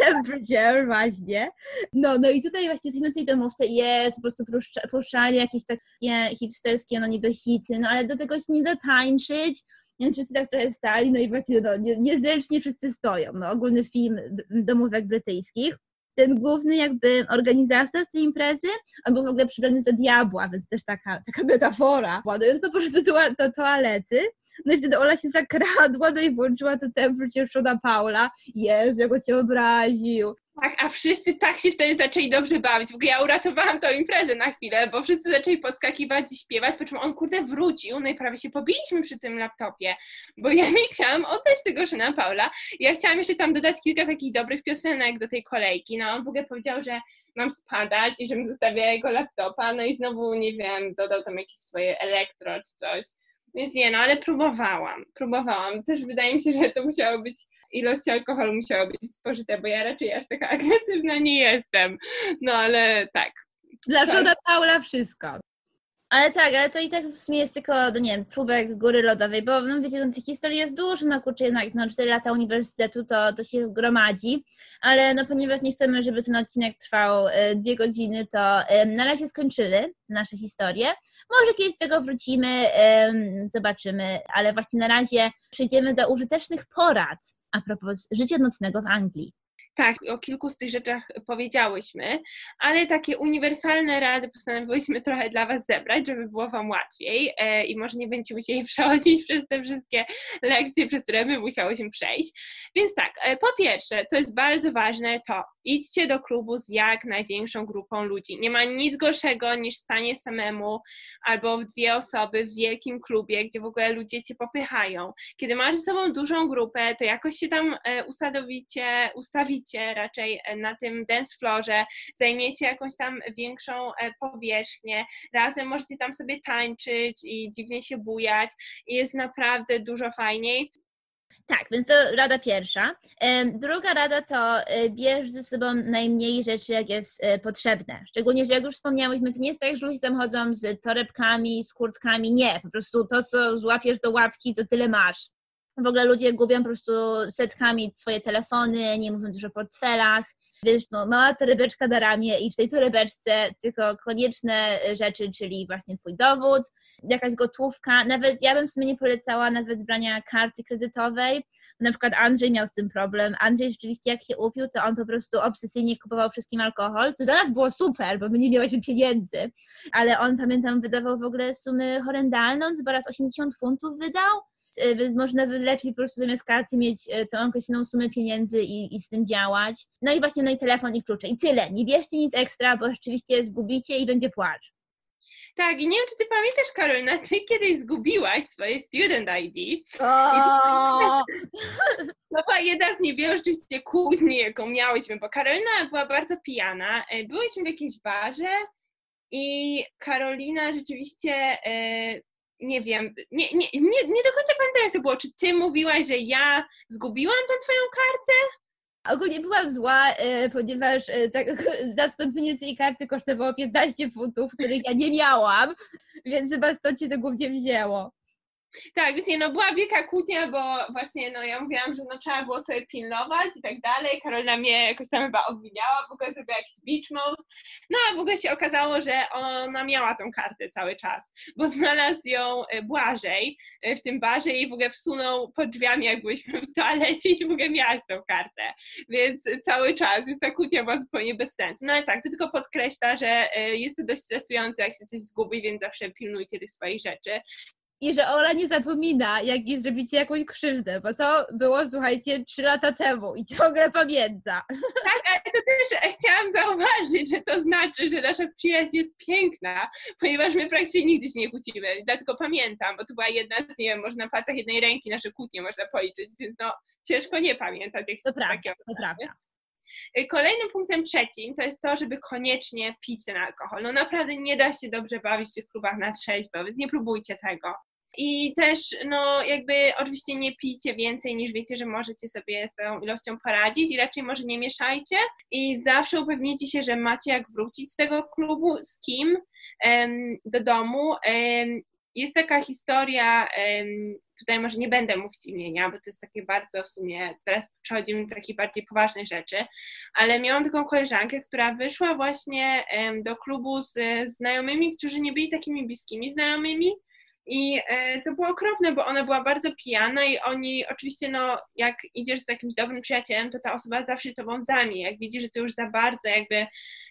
Temperature, właśnie. No, no i tutaj właśnie jesteśmy w tej domówce jest po prostu puszczali jakieś takie hipsterskie, no niby hity, no ale do tego się nie da tańczyć, więc wszyscy tak trochę stali, no i właśnie no, nie, niezręcznie wszyscy stoją. No, ogólny film domówek brytyjskich ten główny jakby organizator tej imprezy, on był w ogóle przybrany za diabła, więc też taka, taka metafora. No i on poszedł do, do toalety, no i wtedy Ola się zakradła, no i włączyła to temperature Shona Paula. Jezu, jak go cię obraził. Tak, a wszyscy tak się wtedy zaczęli dobrze bawić. W ogóle ja uratowałam tą imprezę na chwilę, bo wszyscy zaczęli podskakiwać i śpiewać, po czym on kurde wrócił, no i prawie się pobiliśmy przy tym laptopie, bo ja nie chciałam oddać tego Szena Paula. Ja chciałam jeszcze tam dodać kilka takich dobrych piosenek do tej kolejki. No on w ogóle powiedział, że mam spadać i żebym zostawiała jego laptopa, no i znowu, nie wiem, dodał tam jakieś swoje elektro czy coś. Więc nie, no ale próbowałam, próbowałam. Też wydaje mi się, że to musiało być, ilość alkoholu musiała być spożyte, bo ja raczej aż taka agresywna nie jestem. No ale tak. Dla tak. Paula wszystko. Ale tak, ale to i tak w sumie jest tylko, no nie wiem, czubek góry lodowej, bo no wiecie, no, tych historii jest dużo, no kurczę, jednak no 4 lata uniwersytetu to, to się gromadzi, ale no ponieważ nie chcemy, żeby ten odcinek trwał e, dwie godziny, to e, na razie skończymy nasze historie. Może kiedyś z tego wrócimy, e, zobaczymy, ale właśnie na razie przejdziemy do użytecznych porad a propos życia nocnego w Anglii. Tak, o kilku z tych rzeczach powiedziałyśmy, ale takie uniwersalne rady postanowiłyśmy trochę dla Was zebrać, żeby było Wam łatwiej e, i może nie będziecie musieli przechodzić przez te wszystkie lekcje, przez które my musiałyśmy przejść. Więc tak, e, po pierwsze, co jest bardzo ważne, to idźcie do klubu z jak największą grupą ludzi. Nie ma nic gorszego niż stanie samemu albo w dwie osoby w wielkim klubie, gdzie w ogóle ludzie Cię popychają. Kiedy masz ze sobą dużą grupę, to jakoś się tam e, usadowicie, ustawicie raczej e, na tym dance floorze, zajmiecie jakąś tam większą e, powierzchnię, razem możecie tam sobie tańczyć i dziwnie się bujać i jest naprawdę dużo fajniej. Tak, więc to rada pierwsza. Druga rada to e, bierz ze sobą najmniej rzeczy, jak jest potrzebne. Szczególnie, że jak już wspomniałyśmy, to nie jest tak, że ludzie tam chodzą z torebkami, z kurtkami. Nie, po prostu to, co złapiesz do łapki, to tyle masz. W ogóle ludzie gubią po prostu setkami swoje telefony, nie mówiąc już o portfelach. Więc no, mała torebeczka na ramię i w tej torebeczce tylko konieczne rzeczy, czyli właśnie twój dowód, jakaś gotówka. Nawet ja bym w sumie nie polecała nawet brania karty kredytowej. Na przykład Andrzej miał z tym problem. Andrzej rzeczywiście jak się upił, to on po prostu obsesyjnie kupował wszystkim alkohol, co dla nas było super, bo my nie mieliśmy pieniędzy. Ale on, pamiętam, wydawał w ogóle sumy horrendalne. On chyba raz 80 funtów wydał można lepiej po prostu zamiast karty mieć e, tą określoną sumę pieniędzy i, i z tym działać. No i właśnie no i telefon i klucze i tyle. Nie bierzcie nic ekstra, bo rzeczywiście zgubicie i będzie płacz. Tak, i nie wiem, czy ty pamiętasz, Karolina, ty kiedyś zgubiłaś swoje student ID. To była jedna z niewielu rzeczywiście kłótni, jaką miałyśmy, bo Karolina była bardzo pijana. E, byłyśmy w jakimś barze i Karolina rzeczywiście nie wiem, nie, nie, nie, nie do końca pamiętam jak to było. Czy ty mówiłaś, że ja zgubiłam tę twoją kartę? Ogólnie byłam zła, e, ponieważ e, tak, zastąpienie tej karty kosztowało 15 funtów, których ja nie miałam, więc chyba stąd się to głównie wzięło. Tak, więc nie, no była wielka kłótnia, bo właśnie no ja mówiłam, że no trzeba było sobie pilnować i tak dalej. Karolina mnie jakoś tam chyba obwiniała, w ogóle zrobiła jakiś beach mode. No a w ogóle się okazało, że ona miała tą kartę cały czas, bo znalazł ją e, Błażej e, w tym barze i w ogóle wsunął pod drzwiami, jak byliśmy w toalecie i w ogóle miałaś tą kartę. Więc cały czas, więc ta kłótnia była zupełnie bez sensu. No ale tak, to tylko podkreśla, że e, jest to dość stresujące, jak się coś zgubi, więc zawsze pilnujcie tych swoich rzeczy i że Ola nie zapomina, jak jej zrobicie jakąś krzywdę, bo to było, słuchajcie, trzy lata temu i ciągle pamięta. Tak, ale to też e, chciałam zauważyć, że to znaczy, że nasza przyjaźń jest piękna, ponieważ my praktycznie nigdy się nie kłócimy, dlatego pamiętam, bo to była jedna z, nie wiem, można na palcach jednej ręki nasze kłótnie można policzyć, więc no ciężko nie pamiętać, jak się to prawda, To prawda. E, kolejnym punktem trzecim to jest to, żeby koniecznie pić ten alkohol. No naprawdę nie da się dobrze bawić w tych klubach na trzeźwo, więc nie próbujcie tego. I też, no, jakby oczywiście nie pijcie więcej niż wiecie, że możecie sobie z tą ilością poradzić i raczej może nie mieszajcie. I zawsze upewnijcie się, że macie jak wrócić z tego klubu, z kim do domu. Jest taka historia, tutaj może nie będę mówić imienia, bo to jest takie bardzo w sumie, teraz przechodzimy do takich bardziej poważnych rzeczy, ale miałam taką koleżankę, która wyszła właśnie do klubu z znajomymi, którzy nie byli takimi bliskimi znajomymi, i e, to było okropne, bo ona była bardzo pijana i oni oczywiście, no, jak idziesz z jakimś dobrym przyjacielem, to ta osoba zawsze tobą zajmie. Jak widzi, że ty już za bardzo jakby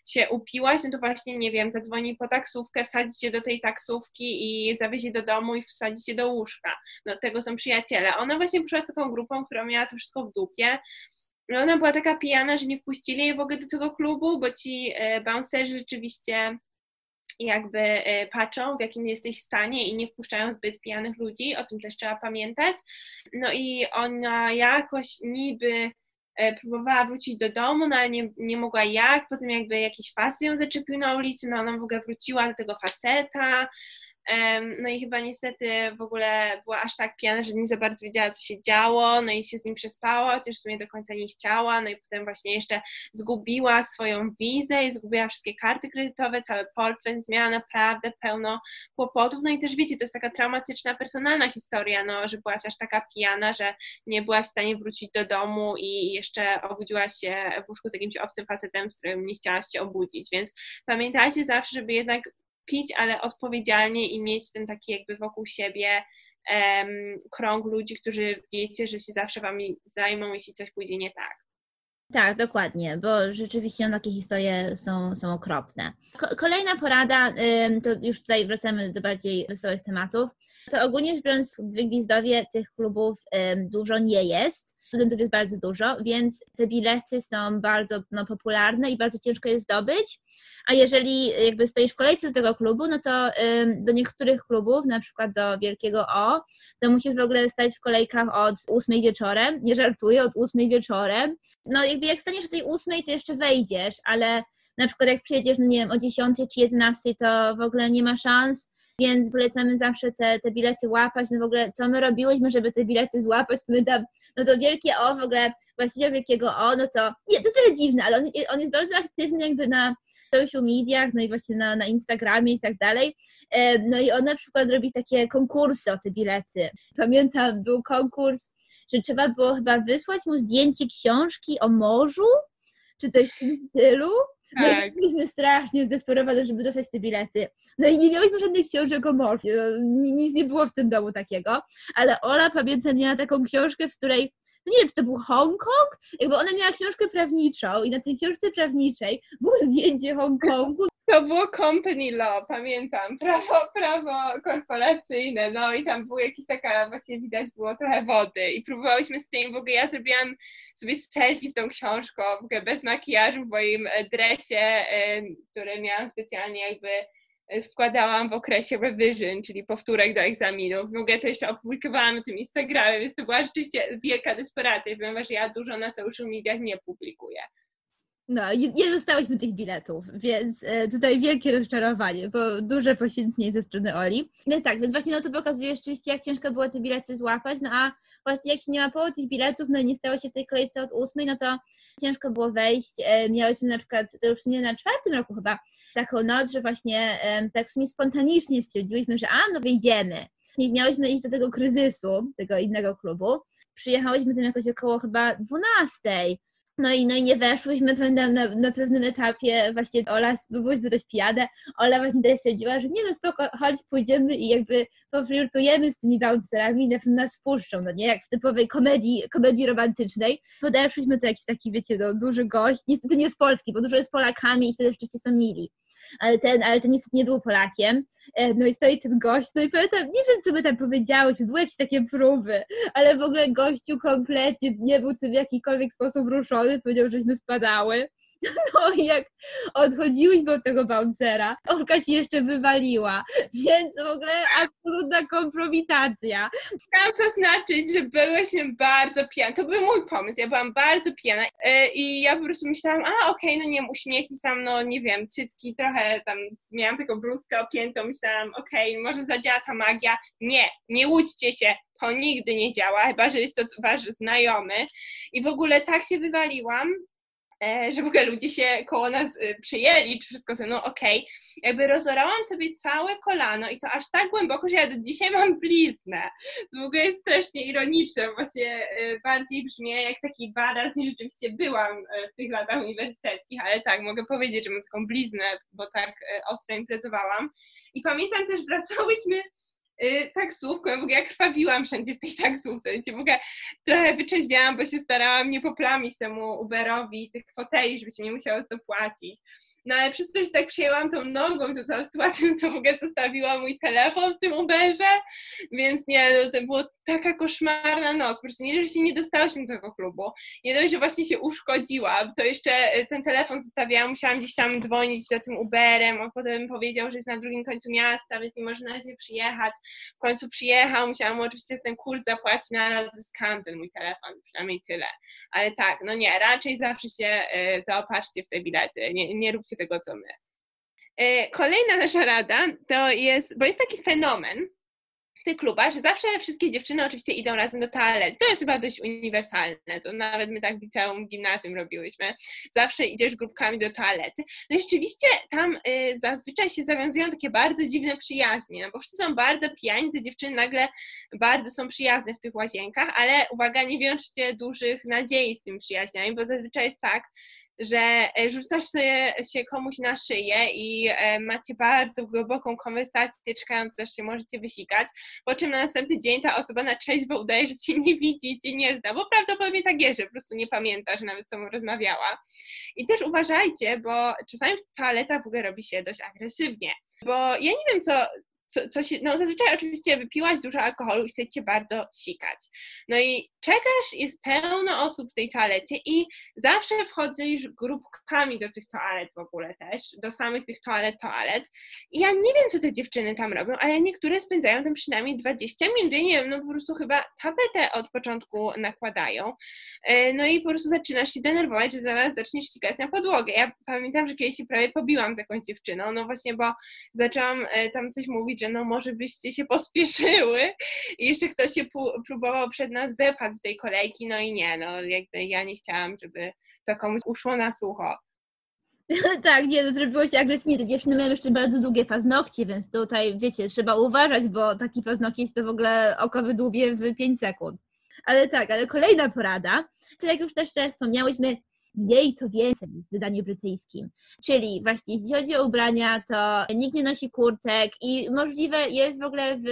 się upiłaś, no to właśnie, nie wiem, zadzwoni po taksówkę, wsadzi cię do tej taksówki i zawiezie do domu i wsadzi cię do łóżka. No, tego są przyjaciele. Ona właśnie przyszła z taką grupą, która miała to wszystko w dupie. No, ona była taka pijana, że nie wpuścili jej w ogóle do tego klubu, bo ci e, bouncerzy rzeczywiście jakby e, patrzą, w jakim jesteś stanie i nie wpuszczają zbyt pijanych ludzi, o tym też trzeba pamiętać. No i ona jakoś niby próbowała wrócić do domu, no ale nie, nie mogła jak, potem jakby jakiś facet ją zaczepił na ulicy, no ona w ogóle wróciła do tego faceta, no i chyba niestety w ogóle była aż tak pijana, że nie za bardzo wiedziała, co się działo, no i się z nim przespała, chociaż w sumie do końca nie chciała, no i potem właśnie jeszcze zgubiła swoją wizę i zgubiła wszystkie karty kredytowe, cały portfel, miała naprawdę pełno kłopotów, no i też wiecie, to jest taka traumatyczna, personalna historia, no, że byłaś aż taka pijana, że nie byłaś w stanie wrócić do domu i jeszcze obudziłaś się w łóżku z jakimś obcym facetem, z którym nie chciałaś się obudzić, więc pamiętajcie zawsze, żeby jednak pić, ale odpowiedzialnie i mieć ten taki jakby wokół siebie um, krąg ludzi, którzy wiecie, że się zawsze wami zajmą, jeśli coś pójdzie nie tak. Tak, dokładnie, bo rzeczywiście no, takie historie są, są okropne. Kolejna porada, to już tutaj wracamy do bardziej wesołych tematów, to ogólnie rzecz biorąc w Gwizdowie tych klubów dużo nie jest, studentów jest bardzo dużo, więc te bilety są bardzo no, popularne i bardzo ciężko je zdobyć, a jeżeli jakby stoisz w kolejce do tego klubu, no to do niektórych klubów, na przykład do Wielkiego O, to musisz w ogóle stać w kolejkach od 8 wieczorem, nie żartuję, od 8 wieczorem. No jakby jak staniesz o tej 8, to jeszcze wejdziesz, ale na przykład jak przyjedziesz, no nie wiem, o 10 czy 11, to w ogóle nie ma szans więc polecamy zawsze te, te bilety łapać, no w ogóle co my robiłyśmy, żeby te bilety złapać, pamiętam, no to Wielkie O, w ogóle właściciel Wielkiego O, no to, nie, to jest trochę dziwne, ale on, on jest bardzo aktywny jakby na social mediach, no i właśnie na, na Instagramie i tak dalej, no i on na przykład robi takie konkursy o te bilety. Pamiętam, był konkurs, że trzeba było chyba wysłać mu zdjęcie książki o morzu, czy coś w tym stylu. No tak. i byliśmy strasznie zdesperowane, żeby dostać te bilety. No i nie miałyśmy żadnych książek o morfie. No, nic nie było w tym domu takiego. Ale Ola, pamiętam, miała taką książkę, w której nie wiem, czy to był Hongkong? Jakby ona miała książkę prawniczą i na tej książce prawniczej było zdjęcie Hongkongu. To było company law, pamiętam, prawo, prawo korporacyjne, no i tam było jakieś taka, właśnie widać było trochę wody i próbowałyśmy z tym, w ogóle ja zrobiłam sobie selfie z tą książką, w ogóle bez makijażu w moim dresie, który miałam specjalnie jakby wkładałam w okresie revision, czyli powtórek do egzaminów. W ogóle to jeszcze opublikowałam na tym Instagramie, więc to była rzeczywiście wielka desperacja, ponieważ ja dużo na social mediach nie publikuję. No, nie dostałyśmy tych biletów, więc e, tutaj wielkie rozczarowanie, bo duże poświęcenie ze strony Oli. Więc tak, więc właśnie no to pokazuje rzeczywiście, jak ciężko było te bilety złapać, no a właśnie jak się nie łapało tych biletów, no i nie stało się w tej kolejce od ósmej, no to ciężko było wejść. E, miałyśmy na przykład, to już nie na czwartym roku chyba, taką noc, że właśnie tak w sumie spontanicznie stwierdziłyśmy, że a, no wyjdziemy. Nie miałyśmy iść do tego kryzysu, tego innego klubu. Przyjechałyśmy tam jakoś około chyba dwunastej no i, no i nie weszłyśmy, pamiętam na, na pewnym etapie właśnie Ola, byłyśmy dość pijane, Ola właśnie tutaj stwierdziła, że nie no spoko, chodź pójdziemy i jakby poflirtujemy z tymi bouncerami na pewno nas wpuszczą, no nie, jak w typowej komedii, komedii romantycznej. Podeszłyśmy to jakiś taki, wiecie, no, duży gość, niestety nie z Polski, bo dużo jest Polakami i wtedy rzeczywiście są mili, ale ten, ale ten niestety nie był Polakiem, e, no i stoi ten gość, no i pamiętam, nie wiem co my tam powiedziałyśmy, były jakieś takie próby, ale w ogóle gościu kompletnie nie był tym w jakikolwiek sposób ruszony, szkoły, powiedział, żeśmy spadały. No i jak odchodziłyśmy od tego bouncera, Olka się jeszcze wywaliła, więc w ogóle absolutna kompromitacja. Chciałam zaznaczyć, że byłyśmy bardzo pijane. To był mój pomysł, ja byłam bardzo pijana e, i ja po prostu myślałam, a okej, okay, no nie wiem, uśmiechnij tam, no nie wiem, cytki, trochę tam, miałam taką bluzkę opiętą, myślałam, okej, okay, może zadziała ta magia. Nie, nie łudźcie się, to nigdy nie działa, chyba że jest to wasz znajomy. I w ogóle tak się wywaliłam, że w ogóle ludzie się koło nas e, przyjęli, czy wszystko ze mną okej. Okay. Jakby rozorałam sobie całe kolano i to aż tak głęboko, że ja do dzisiaj mam bliznę. To w ogóle jest strasznie ironiczne, właśnie e, bardziej brzmi jak taki baraz niż rzeczywiście byłam w tych latach uniwersyteckich, ale tak, mogę powiedzieć, że mam taką bliznę, bo tak ostro imprezowałam. I pamiętam też, wracałyśmy Y, taksówką, w ogóle ja krwawiłam wszędzie w tej taksówce, w ogóle trochę wyczeźwiałam, bo się starałam nie poplamić temu Uberowi tych foteli, żeby się nie musiało to płacić. No ale przez to, że tak przyjęłam tą nogą tę całą sytuację, to w ogóle zostawiłam mój telefon w tym Uberze, więc nie, no, to była taka koszmarna noc. Po prostu nie, że się nie dostałyśmy do tego klubu, nie dość, że właśnie się uszkodziłam, to jeszcze e, ten telefon zostawiałam, musiałam gdzieś tam dzwonić za tym Uberem, a potem powiedział, że jest na drugim końcu miasta, więc nie może na razie przyjechać. W końcu przyjechał, musiałam mu oczywiście ten kurs zapłacić, no ale ten mój telefon, przynajmniej tyle. Ale tak, no nie, raczej zawsze się e, zaopatrzcie w te bilety, nie, nie róbcie tego, co my. Kolejna nasza rada to jest, bo jest taki fenomen, w tych klubach, że zawsze wszystkie dziewczyny oczywiście idą razem do toalety. To jest chyba dość uniwersalne, to nawet my tak w liceum, gimnazjum robiłyśmy. Zawsze idziesz grupkami do toalety. No i rzeczywiście tam y, zazwyczaj się zawiązują takie bardzo dziwne przyjaźnie, no bo wszyscy są bardzo pijani, te dziewczyny nagle bardzo są przyjazne w tych łazienkach, ale uwaga, nie wiążcie dużych nadziei z tymi przyjaźniami, bo zazwyczaj jest tak, że e, rzucasz się, się komuś na szyję i e, macie bardzo głęboką konwersację, czekając, aż się możecie wysikać, po czym na następny dzień ta osoba na bo udaje, że cię nie widzi cię nie zna, bo prawdopodobnie tak jest, że po prostu nie pamięta, że nawet z tobą rozmawiała. I też uważajcie, bo czasami w toaletach w ogóle robi się dość agresywnie, bo ja nie wiem, co, co, co się, no zazwyczaj oczywiście wypiłaś dużo alkoholu i chcecie bardzo sikać. No i czekasz, jest pełno osób w tej toalecie i zawsze wchodzisz grupkami do tych toalet w ogóle też, do samych tych toalet, toalet. I ja nie wiem, co te dziewczyny tam robią, ale niektóre spędzają tam przynajmniej 20 minut. Nie wiem, no po prostu chyba tapetę od początku nakładają. E, no i po prostu zaczynasz się denerwować, że zaraz zaczniesz sikać na podłogę. Ja pamiętam, że kiedyś się prawie pobiłam z jakąś dziewczyną, no właśnie, bo zaczęłam e, tam coś mówić, że no może byście się pospieszyły i jeszcze ktoś się próbował przed nas wypać z tej kolejki, no i nie, no jakby ja nie chciałam, żeby to komuś uszło na sucho. tak, nie, to zrobiło się agresywnie. Te dziewczyny mają jeszcze bardzo długie paznokcie, więc tutaj, wiecie, trzeba uważać, bo taki paznokcie to w ogóle oko wydłubie w 5 sekund. Ale tak, ale kolejna porada, czyli jak już też wspomniałyśmy, mniej to więcej w wydaniu brytyjskim. Czyli właśnie jeśli chodzi o ubrania, to nikt nie nosi kurtek i możliwe jest w ogóle w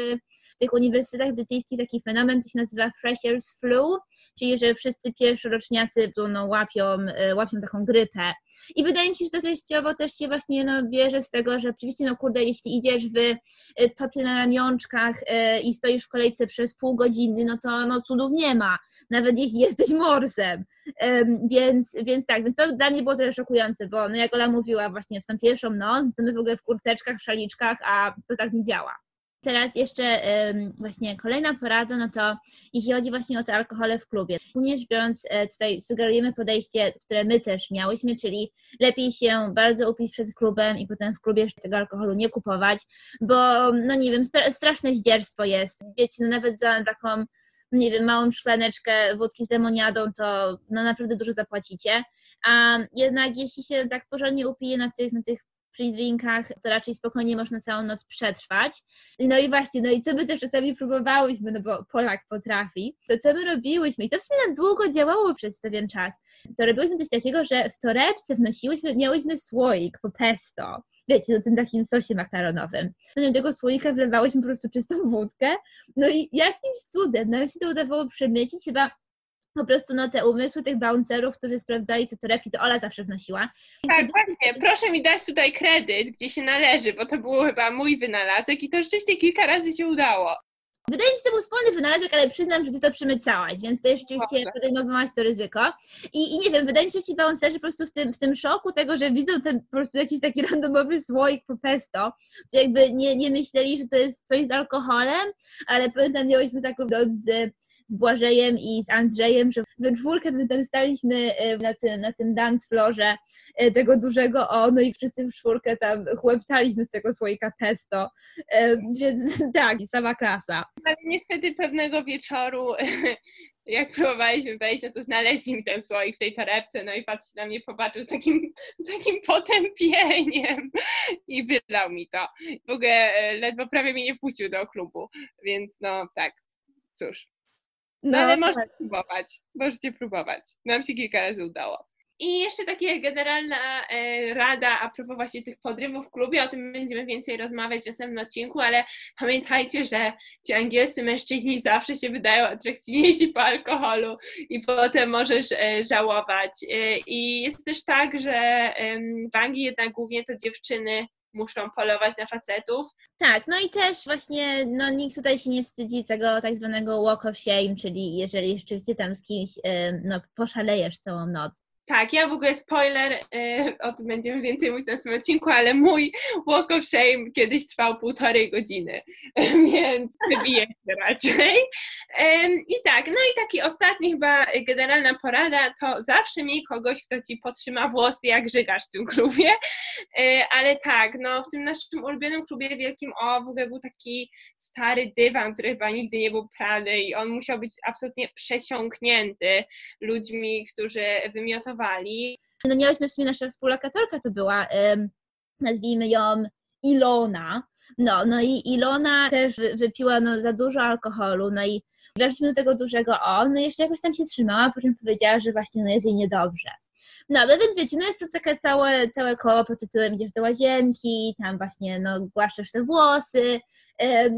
tych uniwersytetach brytyjskich taki fenomen, to się nazywa Freshers Flu, czyli że wszyscy pierwszoroczniacy no, łapią, e, łapią taką grypę. I wydaje mi się, że to częściowo też się właśnie no, bierze z tego, że oczywiście, no kurde, jeśli idziesz w e, topie na ramionczkach e, i stoisz w kolejce przez pół godziny, no to no, cudów nie ma, nawet jeśli jesteś morsem. Więc, więc tak, więc to dla mnie było trochę szokujące, bo no jak Ola mówiła właśnie w tą pierwszą noc, to my w ogóle w kurteczkach, w szaliczkach, a to tak nie działa. Teraz jeszcze właśnie kolejna porada, no to jeśli chodzi właśnie o te alkohole w klubie. Również biorąc, e, tutaj sugerujemy podejście, które my też miałyśmy, czyli lepiej się bardzo upić przed klubem i potem w klubie tego alkoholu nie kupować, bo no nie wiem, straszne zdzierstwo jest. Wiecie, no nawet za taką nie wiem, małą szklaneczkę wódki z demoniadą, to no naprawdę dużo zapłacicie. A jednak jeśli się tak porządnie upije na tych, na tych przy drinkach, to raczej spokojnie można całą noc przetrwać. No i właśnie, no i co my też czasami próbowałyśmy, no bo Polak potrafi, to co my robiłyśmy, i to w sumie na długo działało przez pewien czas, to robiłyśmy coś takiego, że w torebce wnosiłyśmy, miałyśmy słoik po pesto, wiecie, no tym takim sosie makaronowym. No do tego słoika wlewałyśmy po prostu czystą wódkę, no i jakimś cudem nam się to udawało przemycić, chyba po prostu no, te umysły tych bouncerów, którzy sprawdzali te torebki, to Ola zawsze wnosiła. Tak, właśnie. Proszę mi dać tutaj kredyt, gdzie się należy, bo to był chyba mój wynalazek i to rzeczywiście kilka razy się udało. Wydaje mi się, że to był wspólny wynalazek, ale przyznam, że ty to przemycałaś, więc to rzeczywiście podejmowałaś to ryzyko. I, I, nie wiem, wydaje mi się, że ci balancerzy po prostu w tym, w tym szoku tego, że widzą ten po prostu jakiś taki randomowy słoik po pesto, to jakby nie, nie myśleli, że to jest coś z alkoholem, ale pamiętam, miałyśmy taką noc z, z Błażejem i z Andrzejem, że we czwórkę my tam staliśmy e, na tym, na tym dance floorze e, tego dużego o, no i wszyscy w czwórkę tam chłeptaliśmy z tego słoika pesto, e, więc tak, sama klasa. Ale niestety pewnego wieczoru jak próbowaliśmy wejść, no to znaleźli mi ten słoik w tej torebce, no i patrz na mnie popatrzył z takim, takim potępieniem i wydał mi to. W ogóle ledwo prawie mnie nie wpuścił do klubu, więc no tak, cóż. No, ale tak. możecie próbować, możecie próbować. Nam się kilka razy udało. I jeszcze taka generalna e, rada a propos właśnie tych podrywów w klubie, o tym będziemy więcej rozmawiać w następnym odcinku, ale pamiętajcie, że ci angielscy mężczyźni zawsze się wydają atrakcyjniejsi po alkoholu i potem możesz e, żałować. E, I jest też tak, że w Anglii jednak głównie to dziewczyny muszą polować na facetów. Tak, no i też właśnie no, nikt tutaj się nie wstydzi tego tak zwanego walk of shame, czyli jeżeli rzeczywiście tam z kimś no, poszalejesz całą noc, Tak, ja w ogóle spoiler, e, o tym będziemy więcej mówić na tym odcinku, ale mój walk of shame kiedyś trwał półtorej godziny, więc wybiję się raczej. I tak, no i taki ostatni chyba generalna porada, to zawsze miej kogoś, kto ci podtrzyma włosy, jak żygasz w tym klubie, e, ale tak, no w tym naszym ulubionym klubie wielkim O w ogóle był taki stary dywan, który chyba nigdy nie był prany i on musiał być absolutnie przesiąknięty ludźmi, którzy wymiotowali no miałyśmy w sumie nasza współlokatorka to była, nazwijmy ją Ilona. No, no i Ilona też wypiła no, za dużo alkoholu, no i weszliśmy do tego dużego O, no i jeszcze jakoś tam się trzymała, po czym powiedziała, że właśnie no, jest jej niedobrze. No, ale więc wiecie, no jest to takie całe, całe koło pod tytułem idziesz do łazienki, tam właśnie, no, głaszczesz te włosy.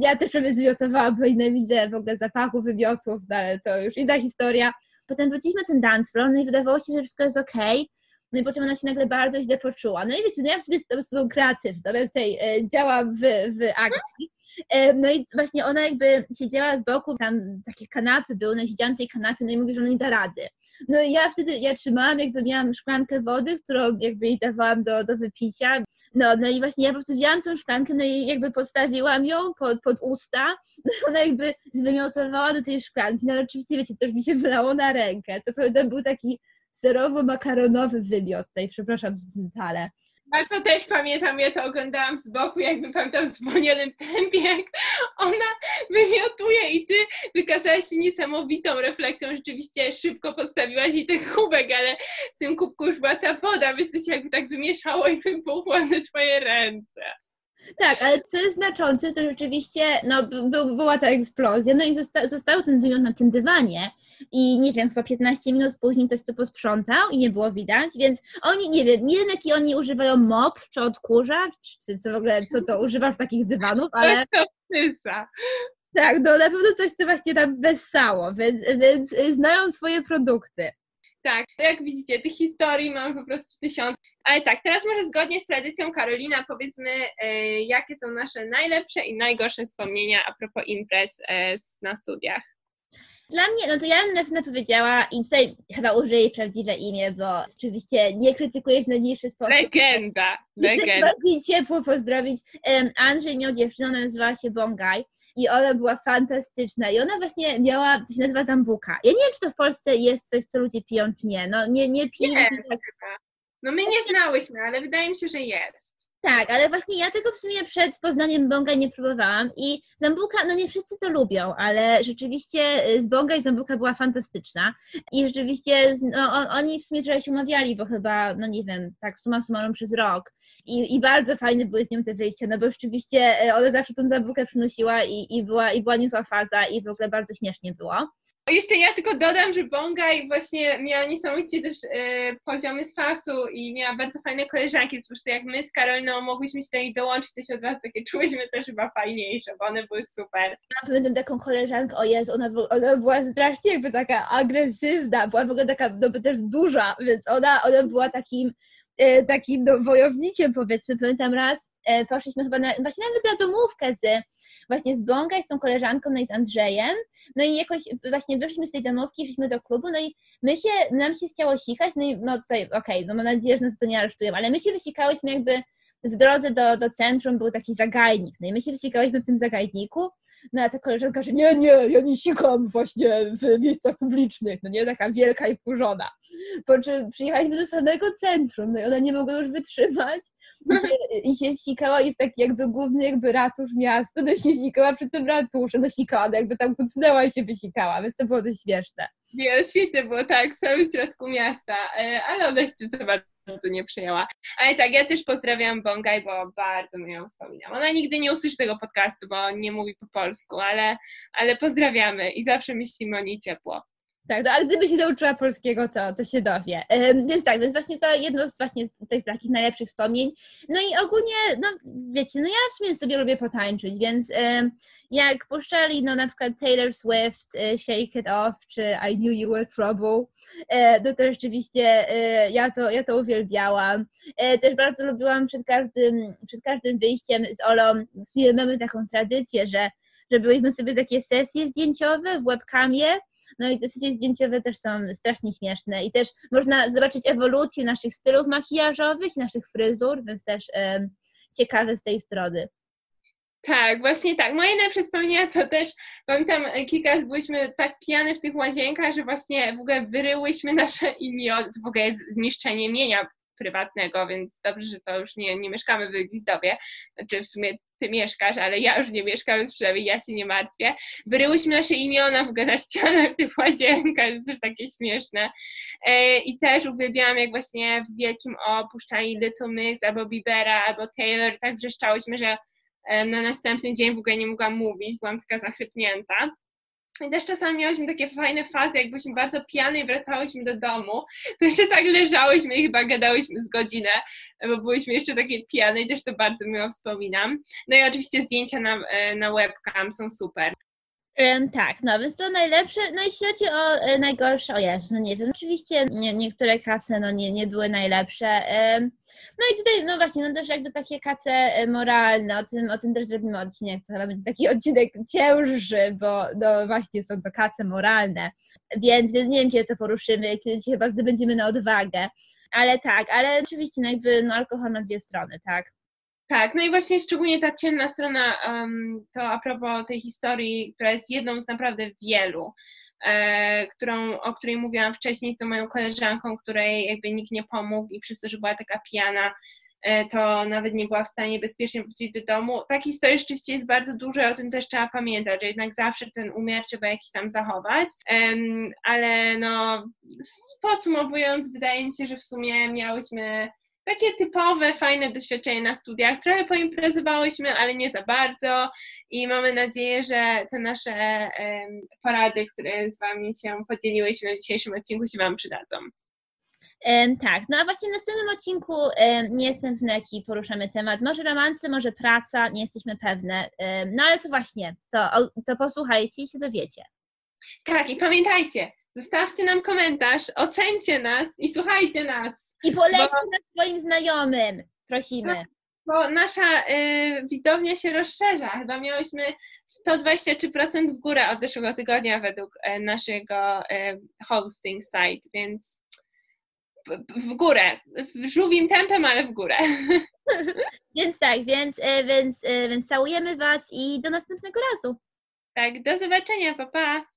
Ja też prawie zwymiotowałam, bo nienawidzę w ogóle zapachu wymiotów, no, ale to już inna historia. Potem wróciliśmy na ten dance floor, no i wydawało się, że wszystko jest okej. Okay. No i potem ona się nagle bardzo źle poczuła. No i wiecie, no ja sobie z sobą kreatywną, więc tutaj e, działam w, w akcji. E, no i właśnie ona jakby siedziała z boku, tam takie kanapy były, na siedziałam tej kanapie, no i mówi, że ona nie da rady. No i ja wtedy, ja trzymałam, jakby miałam szklankę wody, którą jakby jej dawałam do, do wypicia. No, no i właśnie ja po prostu wzięłam tą szklankę, no i jakby postawiłam ją pod, pod usta, no i ona jakby zwymiotowała do tej szklanki, no ale oczywiście, wiecie, to już mi się wylało na rękę. To prawda był taki serowo-makaronowy wymiot tutaj, przepraszam z detale. Ale to też pamiętam, ja to oglądałam z boku, jakby pamiętam w zwolnionym tempie, jak ona wymiotuje i ty wykazałaś się niesamowitą refleksją, rzeczywiście szybko postawiłaś jej ten kubek, ale w tym kubku już była ta woda, więc to się jakby tak wymieszało i wybuchło na twoje ręce. Tak, ale co jest znaczące, to rzeczywiście no, by, była ta eksplozja, no i zosta, został ten wymiot na tym dywanie i nie wiem, chyba 15 minut później ktoś to posprzątał i nie było widać, więc oni, nie wiem, nie wiem jaki oni używają mop czy odkurzacz, czy co w ogóle, co to używasz takich dywanów, ale... Tak, no na pewno coś, co właśnie tam wessało, więc, więc znają swoje produkty. Tak, jak widzicie, tych historii mamy po prostu tysiąc. Ale tak, teraz może zgodnie z tradycją Karolina powiedzmy, e, jakie są nasze najlepsze i najgorsze wspomnienia a propos imprez e, na studiach. Dla mnie, no to ja na pewno powiedziała i tutaj chyba użyję jej prawdziwe imię, bo oczywiście nie krytykuję w najmniejszy sposób. Legenda, legenda. Bardziej ciepło pozdrowić. Andrzej miał dziewczynę, ona nazywała się Bongaj i ona była fantastyczna i ona właśnie miała, to się nazywa zambuka. Ja nie wiem, czy to w Polsce jest coś, co ludzie piją, czy nie. No nie, nie piję. Nie, tak... No my nie znałyśmy, ale wydaje mi się, że jest. Tak, ale właśnie ja tego w sumie przed Poznaniem Bonga nie próbowałam i Zambuka, no nie wszyscy to lubią, ale rzeczywiście y, z Bonga i Zambuka była fantastyczna i rzeczywiście no, oni w sumie trochę się umawiali, bo chyba, no nie wiem, tak suma summarum przez rok i, i bardzo fajne były z nią te wyjścia, no bo rzeczywiście y, ona zawsze tą Zambukę przynosiła i, i, była, i była niezła faza i w ogóle bardzo śmiesznie było. Jeszcze ja tylko dodam, że Bongaj właśnie miała niesamowicie też e, poziomy sasu i miała bardzo fajne koleżanki, po prostu jak my z Karoliną mogłyśmy się do nich dołączyć, to się od was takie czułyśmy też chyba fajniejsze, bo one były super. Ja pamiętam taką koleżankę, o Jezu, ona, ona była strasznie jakby taka agresywna, była w ogóle taka no, też duża, więc ona, ona była takim E, takim no, wojownikiem, powiedzmy. Pamiętam raz, poszliśmy chyba na, właśnie nawet na domówkę z, właśnie z Bąga i z tą koleżanką, no i z Andrzejem. No i jakoś właśnie wyszliśmy z tej domówki, szliśmy do klubu, no i my się, nam się chciało sikać, no i no tutaj, okej, okay, no mam nadzieję, że nas to nie aresztują, ale my się wysikałyśmy jakby w drodze do, do centrum był taki zagajnik, no i my się wysikałyśmy w tym zagajniku, no a ta koleżanka, że nie, nie, ja nie sikam właśnie w miejscach publicznych, no nie, taka wielka i wkurzona. Po czym przyjechaliśmy do samego centrum, no i ona nie mogła już wytrzymać i się, i się sikała, jest taki jakby główny jakby ratusz miasta, no się sikała przy tym ratusze, no sikała, no jakby tam kucnęła i się wysikała, więc to było dość śmieszne. Nie, świetne było tak, w samym środku miasta, e, ale ona się tym bardzo nie przyjęła. Ale tak, ja też pozdrawiam Bongaj, bo bardzo mi ją wspominam. Ona nigdy nie usłyszy tego podcastu, bo nie mówi po polsku, ale, ale pozdrawiamy i zawsze myślimy o niej ciepło. Tak, no, a gdyby się nauczyła polskiego, to, to się dowie. Więc tak, więc właśnie to jedno z właśnie tych takich najlepszych wspomnień. No i ogólnie, no wiecie, no ja w sumie sobie lubię potańczyć, więc jak puszczali no na przykład Taylor Swift, y, Shake It Off, czy I Knew You Were Trouble, e, no to rzeczywiście e, ja to, ja to uwielbiałam. E, też bardzo lubiłam przed każdym, przed każdym wyjściem z Olą, w sumie mamy taką tradycję, że że byliśmy sobie takie sesje zdjęciowe w webkamie No i te sesje zdjęciowe też są strasznie śmieszne i też można zobaczyć ewolucję naszych stylów makijażowych, naszych fryzur, więc też ciekawe z tej strony. Tak, właśnie tak. Moje najlepsze wspomnienia to też, pamiętam kilka razy byliśmy tak pijane w tych łazienkach, że właśnie w ogóle wyryłyśmy nasze imię, w ogóle jest zniszczenie mienia prywatnego, więc dobrze, że to już nie, nie mieszkamy w Gizdowie, znaczy w sumie ty mieszkasz, ale ja już nie mieszkam, więc przynajmniej ja się nie martwię. Wyryłyśmy nasze imiona w ogóle na ścianach tych łazienkach, to też takie śmieszne. E, I też uwielbiałam, jak właśnie w Wielkim O puszczali Little Mix albo Bibera, albo Taylor, tak wrzeszczałyśmy, że na następny dzień w ogóle nie mogłam mówić, byłam taka zachrypnięta. I też czasami miałyśmy takie fajne fazy, jak byliśmy bardzo pijane i wracałyśmy do domu, to jeszcze tak leżałyśmy i chyba gadałyśmy z godzinę, bo byłyśmy jeszcze takie pijane i też to bardzo miło wspominam. No i oczywiście zdjęcia na, e, na webcam są super. Um, tak, no więc to najlepsze, no jeśli chodzi o e, najgorsze, o Jezu, no nie wiem, oczywiście nie, niektóre kasy no nie, nie były najlepsze, um, no i tutaj, no właśnie, no też jakby takie kace e, moralne, o tym, o tym też zrobimy odcinek, to chyba będzie taki odcinek cięższy, bo no właśnie są to kace moralne, więc, więc nie wiem, kiedy to poruszymy, kiedy ci chyba zdobędziemy na odwagę, ale tak, ale oczywiście no jakby no alkohol ma dwie strony, tak, tak, no i właśnie szczególnie ta ciemna strona, um, to a propos tej historii, która jest jedną z naprawdę wielu, e, którą, o której mówiłam wcześniej z tą moją koleżanką, której jakby nikt nie pomógł i przez to, że była taka pijana, e, to nawet nie była w stanie bezpiecznie wrócić do domu. Takich historii rzeczywiście jest bardzo dużo, o tym też trzeba pamiętać, że jednak zawsze ten umiar trzeba jakiś tam zachować, um, ale no podsumowując, wydaje mi się, że w sumie miałyśmy takie typowe, fajne doświadczenie na studiach. Trochę poimprezowałyśmy, ale nie za bardzo i mamy nadzieję, że te nasze porady, które z Wami się podzieliłyśmy w dzisiejszym odcinku się Wam przydadzą. Tak, no a właśnie w następnym odcinku nie jestem pewna, jaki poruszamy temat. Może romanse, może praca, nie jesteśmy pewne. no ale to właśnie, to, to posłuchajcie i się dowiecie. Tak, i pamiętajcie, Zostawcie nam komentarz, ocencie nas i słuchajcie nas. I polećcie bo... nas swoim znajomym, prosimy. Bo nasza y, widownia się rozszerza. Chyba miałyśmy 123% w górę od zeszłego tygodnia według y, naszego y, hosting site, więc w górę. W żółwim tempem, ale w górę. więc tak, więc, y, więc, y, więc całujemy Was i do następnego razu. Tak, do zobaczenia, pa pa!